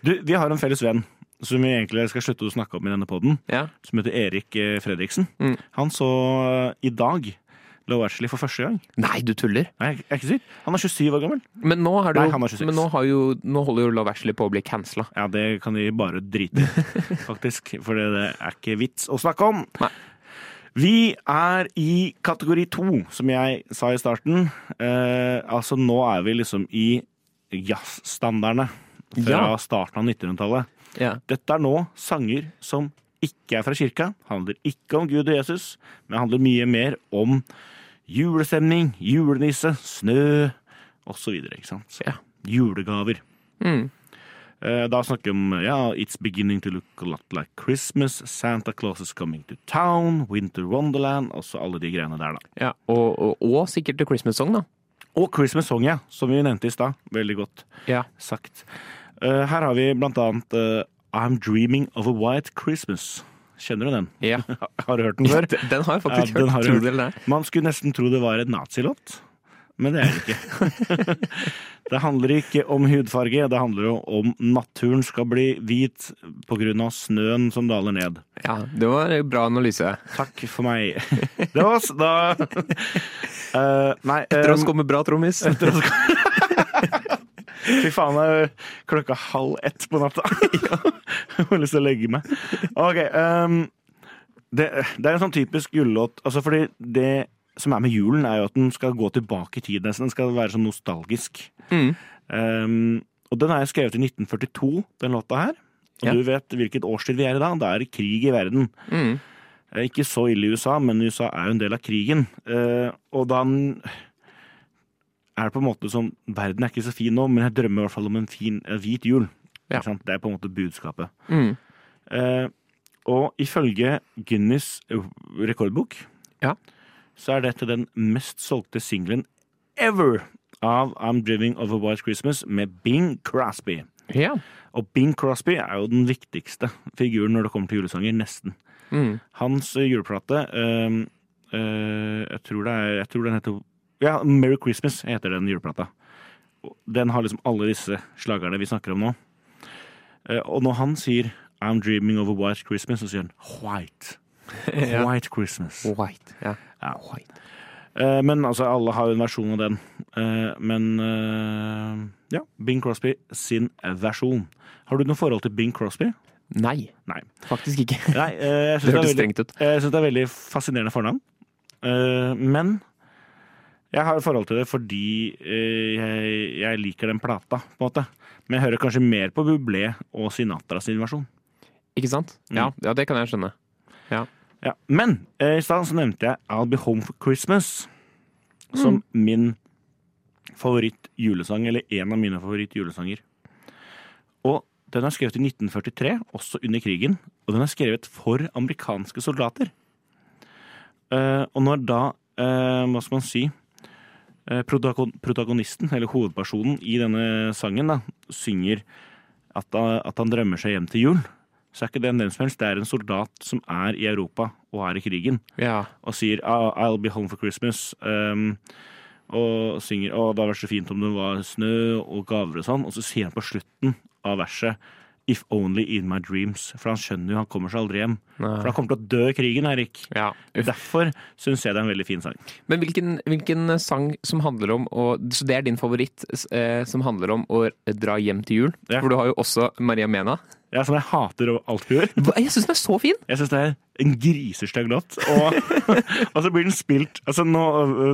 Du, vi har en felles venn som vi egentlig skal slutte å snakke om i denne poden, Ja. som heter Erik eh, Fredriksen. Mm. Han så eh, i dag Love Ashley for første gang. Nei, du tuller! Nei, jeg er ikke sykt. Han er 27 år gammel. Men nå, er det Nei, jo, han er 26. men nå, har jo, nå holder jo Love Ashley på å bli cancela. Ja, det kan de bare drite i, faktisk. For det det er ikke vits å snakke om. Nei. Vi er i kategori to, som jeg sa i starten. Eh, altså, nå er vi liksom i jazzstandardene fra Ja. starten av 1900-tallet. Ja. Dette er nå sanger som ikke er fra kirka, handler ikke om Gud og Jesus, men handler mye mer om julestemning, julenisse, snø osv. Ikke sant? Ja. Julegaver. Mm. Eh, Da snakker vi om ja, It's beginning to look a lot like Christmas, Santa Claus is coming to town, Winter Wonderland, også alle de greiene der, da. Ja, og, og, og sikkert The Christmas Song, da. Og Christmas Song, ja, som vi nevnte i stad. Veldig godt Ja. sagt. Eh, her har vi blant annet uh, I'm Dreaming of a White Christmas. Kjenner du den? ja. Har du hørt den før? Den, har jeg faktisk Ja, hørt. har hørt. Man skulle nesten tro det var en nazilåt, men det er det ikke. det handler ikke om hudfarge, det handler jo om naturen skal bli hvit pga. snøen som daler ned. Ja, det var en bra analyse. Takk for meg. Det var oss, da uh, Nei Etter oss eh, kommer bra trommis. etter oss Fy faen, det er klokka halv ett på natta. Jeg har lyst til å legge meg. Ok, um, det, det er en sånn typisk julelåt. Altså fordi det som er med julen, er jo at den skal gå tilbake i tid. Den skal være sånn nostalgisk. Mm. Um, og den er skrevet i 1942, den låta her. Og Ja. du vet hvilket årstid vi er i da? Da er det krig i verden. Mm. Eh, Ikke så ille i USA, men USA er jo en del av krigen. Uh, og da den- er det på en måte sånn Verden er ikke så fin nå, men jeg drømmer i hvert fall om en fin, eh, hvit jul. Ja. Det er på en måte budskapet. Mm. Eh, og ifølge Guinness rekordbok Ja. så er dette den mest solgte singelen ever av I'm Driving of a White Christmas med Bing Crosby. Ja. Og Bing Crosby er jo den viktigste figuren når det kommer til julesanger, nesten. Mm. Hans eh, juleplate eh, eh, jeg, tror det er, jeg tror den heter Ja, Merry Christmas heter den juleplata. Den har liksom alle disse slagerne vi snakker om nå. Eh, og når han sier I'm dreaming of a white Christmas, så sier han white. White Christmas. White. Ja. Ja. White. Eh, men altså, alle har jo en versjon av den. Eh, men ja, Bing Crosby sin versjon. Har du noe forhold til Bing Crosby? Nei, Nei. faktisk ikke. Nei Det hørtes strengt ut. Jeg syns det er veldig fascinerende fornavn. Men jeg har et forhold til det fordi eh, jeg, jeg liker den plata, på en måte. Men jeg hører kanskje mer på Bublé og Sinatra sin versjon. Ikke sant? Ja, ja, det kan jeg skjønne. Ja. Ja. Men eh, i stedet så nevnte jeg I'll Be Home for Christmas som min favoritt-julesang, eller en av mine favoritt-julesanger. Og den er skrevet i 1943, også under krigen, og den er skrevet for amerikanske soldater. Uh, og når da, uh, hva skal man si, protagonisten, eller hovedpersonen i denne sangen, da, synger at, at han drømmer seg hjem til jul, så er ikke det en hvem som helst, det er en soldat som er i Europa og er i krigen Ja. og sier "Ah, I'll be home for Christmas. Um, og synger å, det hadde vært så fint om det var snø og gaver og sånn. Og så sier han på slutten av verset If only in my dreams. For han skjønner jo han kommer seg aldri hjem. For han kommer til å dø i krigen, Erik. ja. Derfor syns jeg det er en veldig fin sang. Men hvilken, hvilken sang som handler om å Så det er din favoritt eh, som handler om å dra hjem til jul? Ja. For du har jo også Maria Mena. Ja, Som jeg hater over alt hun gjør. Jeg syns den er så fin! Jeg syns det er en grisestygg låt. Og, og så blir den spilt Altså, nå,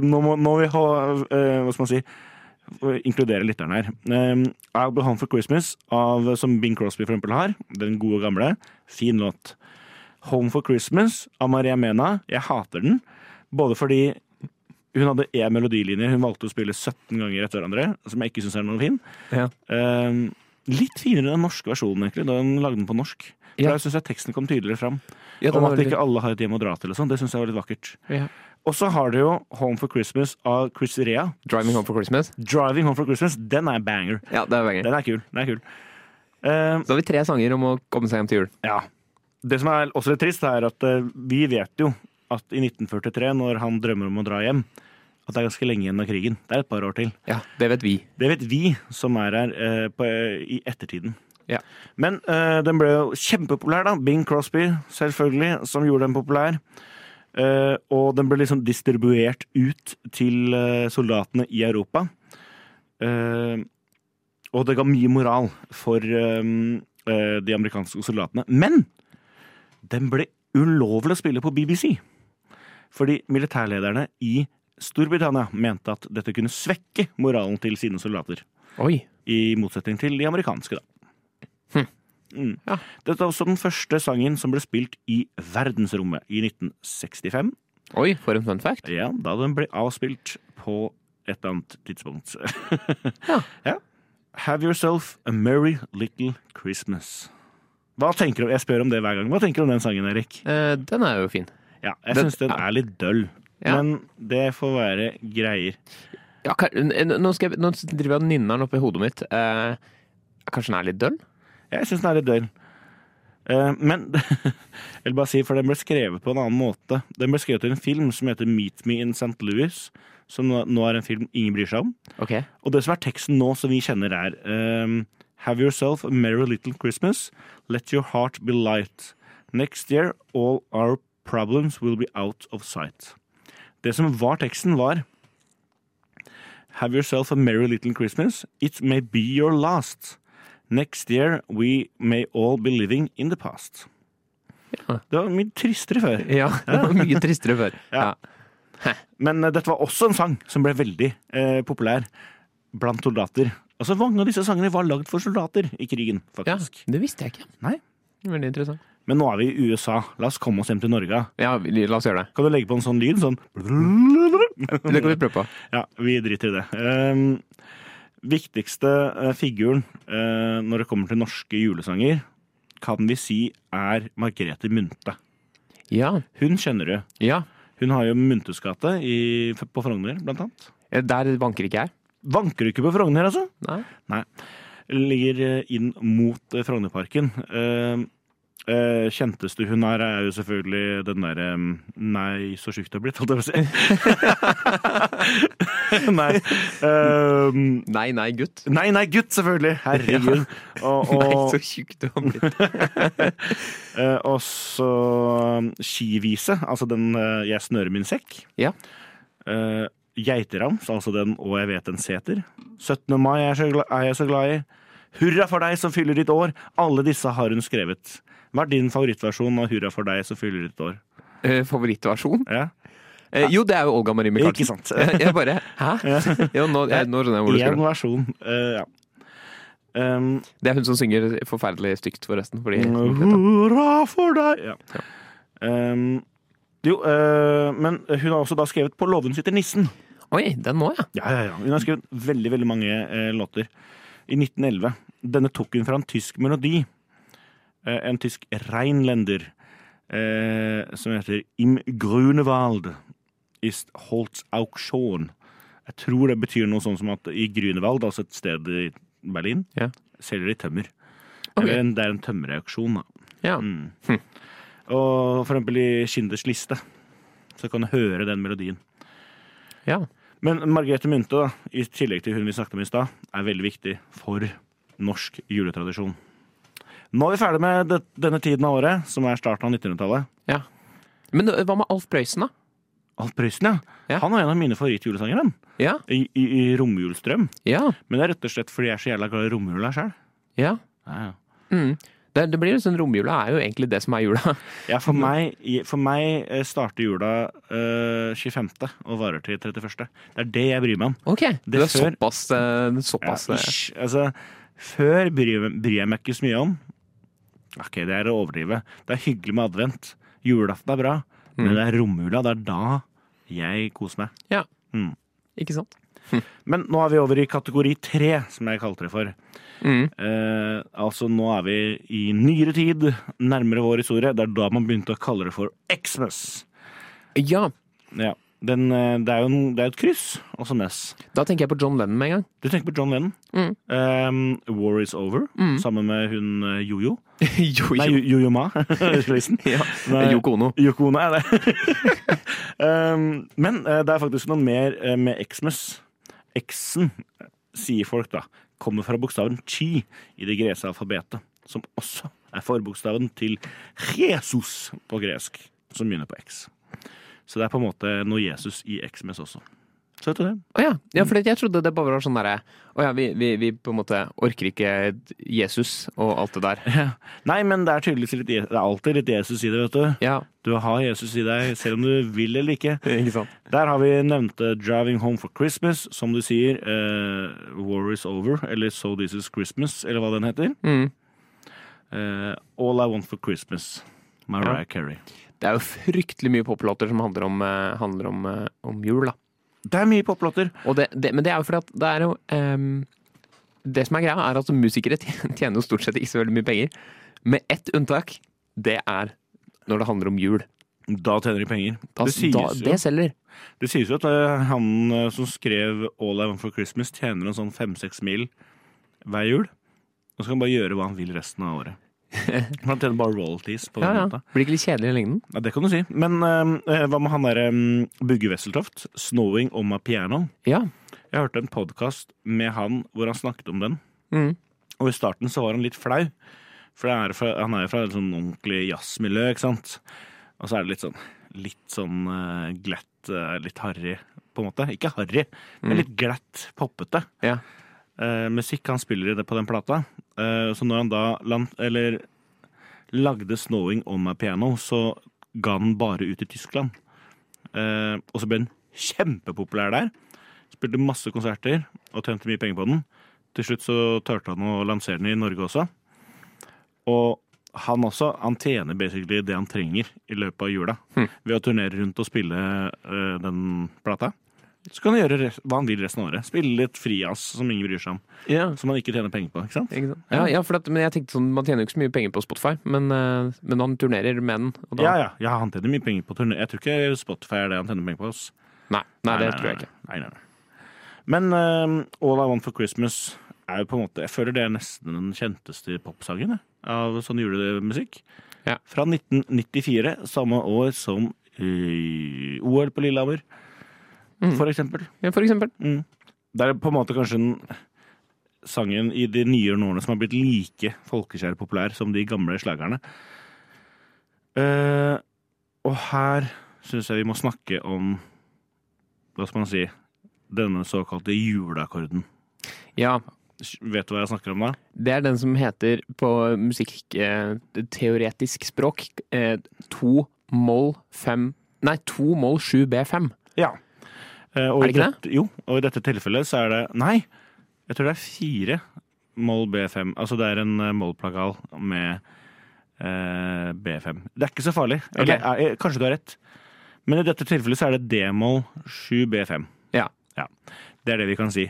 nå må nå vi ha uh, Hva skal man si Inkludere lytteren her. Um, I'll Be Home for Christmas, av, som Bing Crosby for eksempel har. Den gode og gamle. Fin låt. Home for Christmas av Maria Mena. Jeg hater den. Både fordi hun hadde én melodilinje hun valgte å spille 17 ganger etter hverandre, som jeg ikke syns er noe fin. Ja. Um, litt finere enn den norske versjonen, egentlig, da hun lagde den på norsk. For Ja. Der syns jeg teksten kom tydeligere fram. Ja, Om at veldig- ikke alle har et hjem å dra til og sånn. Det syns jeg var litt vakkert. ja. Og så har du jo Home for Christmas av Chris Rea. 'Driving Home for Christmas'. Driving Home for Christmas, den er banger. Ja, det er banger. Den er kul. Den er kul. Uh, Så har vi tre sanger om å komme seg hjem til jul. ja. Det som er også litt trist, er at uh, vi vet jo at i 1943, når han drømmer om å dra hjem, at det er ganske lenge igjen av krigen. Det er et par år til. Ja, det vet vi. Det vet vi som er her uh, på, i ettertiden. Ja. Men den ble jo kjempepopulær, da. Bing Crosby, selvfølgelig, som gjorde den populær. Eh, og den ble liksom distribuert ut til eh, soldatene i Europa. Eh, og det ga mye moral for de amerikanske soldatene. Men den ble ulovlig å spille på BBC. Fordi militærlederne i Storbritannia mente at dette kunne svekke moralen til sine soldater. Oi. I motsetning til de amerikanske, da. Mm. Ja. Dette er også den første sangen som ble spilt i verdensrommet i 1965. Oi, for en fun fact. Ja, da den ble avspilt på et eller annet tidspunkt. Ja. Have yourself a merry little Christmas. Hva tenker du, Jeg spør om det hver gang. Hva tenker du om den sangen, Erik? Eh, den er jo fin. Ja, Jeg syns den er litt døll. Ja. Men det får være greier. Ja, nå, skal jeg, nå driver jeg og nynner den oppi hodet mitt. Eh, kanskje den er litt døll? Jeg syns den er litt døll. Eh, men jeg vil bare si, for den ble skrevet på en annen måte. Den ble skrevet til en film som heter Meet Me in St. Louis. Som nå er en film ingen bryr seg om. Okay. Og det som er teksten nå, som vi kjenner, er um, Have yourself a merry little Christmas. Let your heart be light. Next year all our problems will be out of sight. Det som var teksten, var Have yourself a merry little Christmas. It may be your last. Next year we may all be living in the past. Ja. Det var mye tristere før. Ja, det var mye tristere før. Ja. Men uh, dette var også en sang som ble veldig uh, populær blant soldater. Altså Mange av disse sangene var lagd for soldater i krigen, faktisk. ja, det visste jeg ikke. Nei. Veldig interessant. Men nå er vi i USA. La oss komme oss hjem til Norge. Ja, la oss gjøre det. Kan du legge på en sånn lyd? Sånn Det kan vi prøve på. Ja, vi driter i det. Ehm, viktigste eh, figuren eh, når det kommer til norske julesanger, kan vi si er Margrethe Munthe. Ja. Hun kjenner du. ja. Hun har jo Munthes gate på Frogner, blant annet. Eh, Der vanker ikke jeg. Vanker du ikke på Frogner, altså? Nei. Nei. Ligger inn mot Frognerparken. Eh, kjenteste hun er, er jo selvfølgelig den derre Nei, så sjukt det har blitt, holdt jeg på å si. nei. eh, Nei, nei, gutt. nei, nei, gutt, selvfølgelig. Herregud. Og, Nei, så tjukk du har blitt. eh, og så skivise, altså den eh, Jeg snører min sekk. Ja. Eh, Geiterams, altså den Og jeg vet en seter. 17. mai er, er jeg så glad i. Hurra for deg som fyller ditt år. Alle disse har hun skrevet. Hva er din favorittversjon av Hurra for deg som fyller ditt år? Eh, favorittversjon? Ja. Eh, jo, det er jo Olga Marie Michaelsen. Ikke sant. Jeg, bare Hæ? Jo, nå, jeg, nå skjønner jeg hvor du Én skal. versjon. uh, ja. Um, Det er hun som synger forferdelig stygt, forresten. Fordi, Hurra for deg! Ja. Um, jo, eh, men hun har også da skrevet 'På låven sitter nissen'. Oi, den må jeg. Ja, ja, ja. Hun har skrevet veldig veldig mange eh, låter. I 1911. Denne tok hun fra en tysk melodi. Eh, en tysk reinlender eh, som heter Im Grunewald ist Holz Auksjon. Jeg tror det betyr noe sånn som at i Grunewald, altså et sted i Berlin, Ja. selger de tømmer. Okay. Eller en, det er en tømmerauksjon, da. Ja. Mm. Og for eksempel i Kinders liste så kan du høre den melodien. ja. Men Margrethe Munthe, da, i tillegg til hun vi snakket om i stad, er veldig viktig for norsk juletradisjon. Nå er vi ferdig med det, denne tiden av året, som er starten av 1900-tallet. ja. Men eh, hva med Alf Prøysen, da? Alf Prøysen, ja. Ja. Han er en av mine favorittjulesangere. Ja. I, i, i romjulsdrøm. Ja. Men det er rett og slett fordi jeg er så jævla glad i romjula sjøl. ja. Ja, ja. Mm. Det, det blir jo sånn Romjula er jo egentlig det som er jula. Ja, for meg, for meg eh, starter jula eh, 25. og varer til 31. Det er det jeg bryr meg om. Ok, Det det er før- såpass, eh, Ja, såpass eh, ish. Altså, før bryr, bryr jeg meg ikke så mye om. Ok, det er å overdrive. Det er hyggelig med advent. Julaften er bra, men det er romjula. Det er da jeg koser meg. Ja. Mm. Ikke sant? Men nå er vi over i kategori tre, som jeg kalte det for. Mm. Eh, altså, nå er vi i nyere tid, nærmere vår historie. Det er da man begynte å kalle det for Xmas. Ja, Ja. Den, eh, det er jo en, det er et kryss, og så mess. da tenker jeg på John Lennon med en gang. Du tenker på John Lennon. Mm. Um, War is over, sammen med hun Jojo. Jojo. Nei, jo. Jo- Jojo Ma. Ja. Yoko Ono. Yoko Ono er det. um, men eh, det er faktisk noe mer eh, med Xmas. X-en, eh, sier folk da, kommer fra bokstaven chi i det greske alfabetet, som også er forbokstaven til Jesus på gresk, som begynner på X. Så det er på en måte noe Jesus i Xmas også. Så vet du det? Å ja. ja, for jeg trodde det bare var sånn derre Å ja, vi, vi, vi på en måte orker ikke Jesus og alt det der. Nei, men det er tydeligvis litt, det er alltid litt Jesus i det, vet du. Ja, Du har Jesus i deg, selv om du vil eller ikke. ikke sant? Der har vi nevnte 'Driving Home for Christmas', som du sier. Uh, 'War is over', eller 'So This Is Christmas', eller hva den heter. Mm. Uh, All I Want for Christmas. Mariah Ja. Carey. Det er jo fryktelig mye poplåter som handler om, eh, handler om, eh, om jul, da. Det er mye poplåter. Men det er jo fordi at det er jo um, Det som er greia, er at musikere tjener jo stort sett ikke så veldig mye penger. Med ett unntak. Det er når det handler om jul. Da tjener de penger. Da, det, sies da, det selger. det sies jo at eh, han som skrev All I Want for Christmas, tjener en sånn fem-seks mil hver jul. Og så kan han bare gjøre hva han vil resten av året. Han tjener bare royalties på den ja. måten. Blir ikke litt kjedelig i lengden? Ja, det kan du si. Men uh, hva med han derre um, Bugge Wesseltoft? 'Snowing on my piano'. Ja. Jeg hørte en podkast med han hvor han snakket om den. Mm. Og i starten så var han litt flau. For det er fra, han er jo fra et sånn ordentlig jazzmiljø, ikke sant. Og så er det litt sånn litt sånn uh, glatt, uh, litt harry, på en måte. Ikke harry, men litt glatt, poppete. Ja. Eh, musikk han spiller i det på den plata. Uh, så når han da land, eller lagde 'Snowing on my piano', så ga den bare ut i Tyskland. Uh, og så ble den kjempepopulær der. Spilte masse konserter og tjente mye penger på den. Til slutt så turte han å lansere den i Norge også. Og han også, han tjener basically det han trenger i løpet av jula. Ved å turnere rundt og spille den plata. Så kan han gjøre hva han vil resten av året. Spille litt frijazz som ingen bryr seg om. Ja. Som han ikke tjener penger på. ikke sant? Ikke sant? Ja, ja for at, men jeg tenkte sånn, Man tjener jo ikke så mye penger på Spotify, men, eh, men han turnerer med den. Og da, Ja, ja, ja, han tjener mye penger på turné. Jeg tror ikke Spotify er det han tjener penger på. oss. Nei, nei, det tror jeg ikke. Nei, nei, nei. Men uh, All I Want for Christmas er jo på en måte Jeg føler det er nesten den kjenteste popsangen av sånn julemusikk. Ja. Fra 1994, samme år som uh, OL på Lillehammer, for eksempel. Ja, for eksempel. Mm. Det er på en måte kanskje den sangen i de nyere årene som har blitt like folkekjær populær som de gamle slagerne. Uh, og her syns jeg vi må snakke om Hva skal man si Denne såkalte juleakkorden. Ja, Vet du hva jeg snakker om da? det er den som heter på musikkteoretisk språk eh, to moll fem Nei, to moll sju B5. Ja. Eh, og Er det ikke dette, Jo, og i dette tilfellet så er det Nei, jeg tror det er fire moll B5. Altså det er en Moll-plagal med eh, B5. Det er ikke så farlig. Eller, Ok. er, kanskje du har rett. Men i dette tilfellet så er det D-moll 7 B5. Ja. Ja, Det er det vi kan si.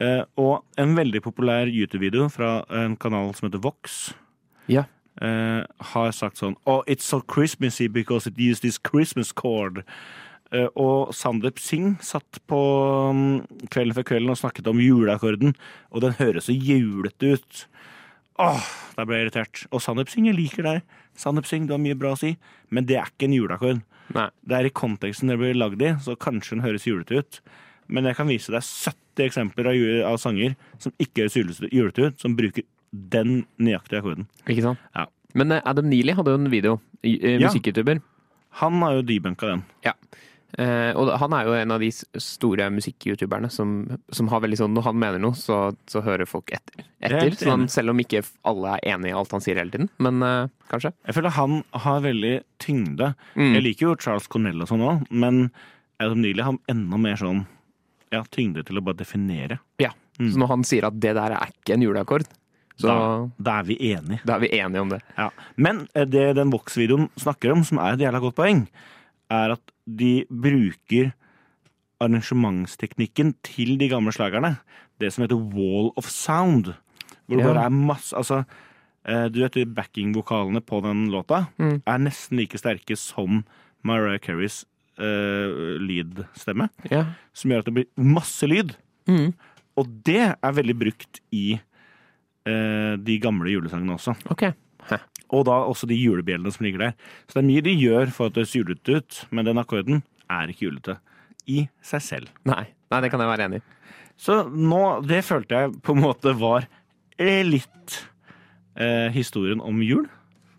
Eh, og en veldig populær YouTube-video fra en kanal som heter Vox, Ja. eh, har sagt sånn Oh, it's so Christmassy because it used this Christmas chord. Eh, og Sandeep Singh satt på um, Kvelden før kvelden og snakket om juleakkorden, og den høres så julete ut. Åh, da ble jeg irritert. Og Sandeep Singh, jeg liker deg. Sandeep Singh, du har mye bra å si, men det er ikke en juleakkord. Nei. Det er i konteksten det blir lagd i, så kanskje den høres julete ut. Men jeg kan vise deg 70 eksempler av, av sanger som ikke høres julete ut, som bruker den nøyaktige akkorden. Ikke sant? Ja. Men eh, Adam Neely hadde jo en video, eh, Ja. musikk-youtuber. Han har jo debunka den. Eh, og han er jo en av de store musikk-youtuberne som, som har veldig sånn Når han mener noe, så, så hører folk etter. etter sånn, selv om ikke alle er enig i alt han sier hele tiden. Men eh, kanskje. Jeg føler han har veldig tyngde. Mm. Jeg liker jo Charles Cornell og sånn òg, men Adam Neely har enda mer sånn ja, tyngde til å bare definere. Ja. Så når han sier at det der er ikke en juleakkord, så Da, da er vi enige. da er vi enige om det. Ja. Men eh, det den Vox-videoen snakker om, som er et jævla godt poeng, er at de bruker arrangementsteknikken til de gamle slagerne. Det som heter wall of sound. Hvor det Ja. bare er masse Altså, eh, du vet backingvokalene på den låta Mm. er nesten like sterke som Mariah Careys uh, lydstemme. Ja. Som gjør at det blir masse lyd. Mm. Og det er veldig brukt i uh, de gamle julesangene også. Ok. Og da også de julebjellene som ligger der. Så det er mye de gjør for at det ser julete ut, men den akkorden er ikke julete i seg selv. Nei. Nei, det kan jeg være enig i. Så nå, det følte jeg på en måte var litt eh, historien om jul.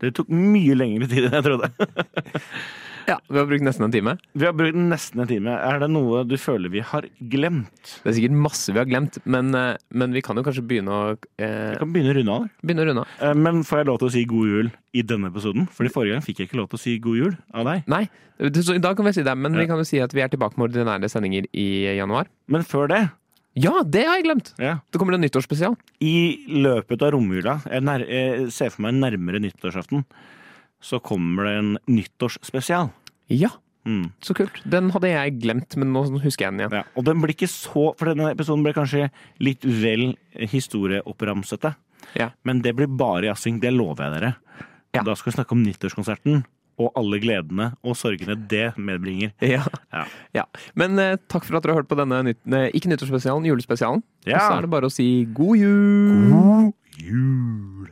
Det tok mye lengre tid enn jeg trodde. Ja, Vi har brukt nesten en time. Vi har brukt nesten en time. Er det noe du føler vi har glemt? Det er sikkert masse vi har glemt, men, eh, men vi kan jo kanskje begynne å, eh, Vi kan begynne å runde av. begynne å runde av. Eh, Men får jeg lov til å si god jul i denne episoden? Fordi forrige gang fikk jeg ikke lov til å si god jul av deg. Nei, så i dag kan vi si det, men Ja. vi kan jo si at vi er tilbake med ordinære sendinger i januar. Men før det Ja, det har jeg glemt! Ja. Det kommer en nyttårsspesial. I løpet av romjula, jeg, jeg ser for meg nærmere nyttårsaften, så kommer det en nyttårsspesial. Ja, Mm. så kult. Den hadde jeg glemt, men nå husker jeg den igjen. Ja, og den blir ikke så For denne episoden ble kanskje litt vel historieoppramsete. Ja. Men det blir bare jazzing, det lover jeg dere. Ja. Da skal vi snakke om nyttårskonserten og alle gledene og sorgene det medbringer. Ja. Ja. ja. Men eh, takk for at dere har hørt på denne nytt, ne, ikke nyttårsspesialen, julespesialen. Ja. Og så er det bare å si god jul! God jul!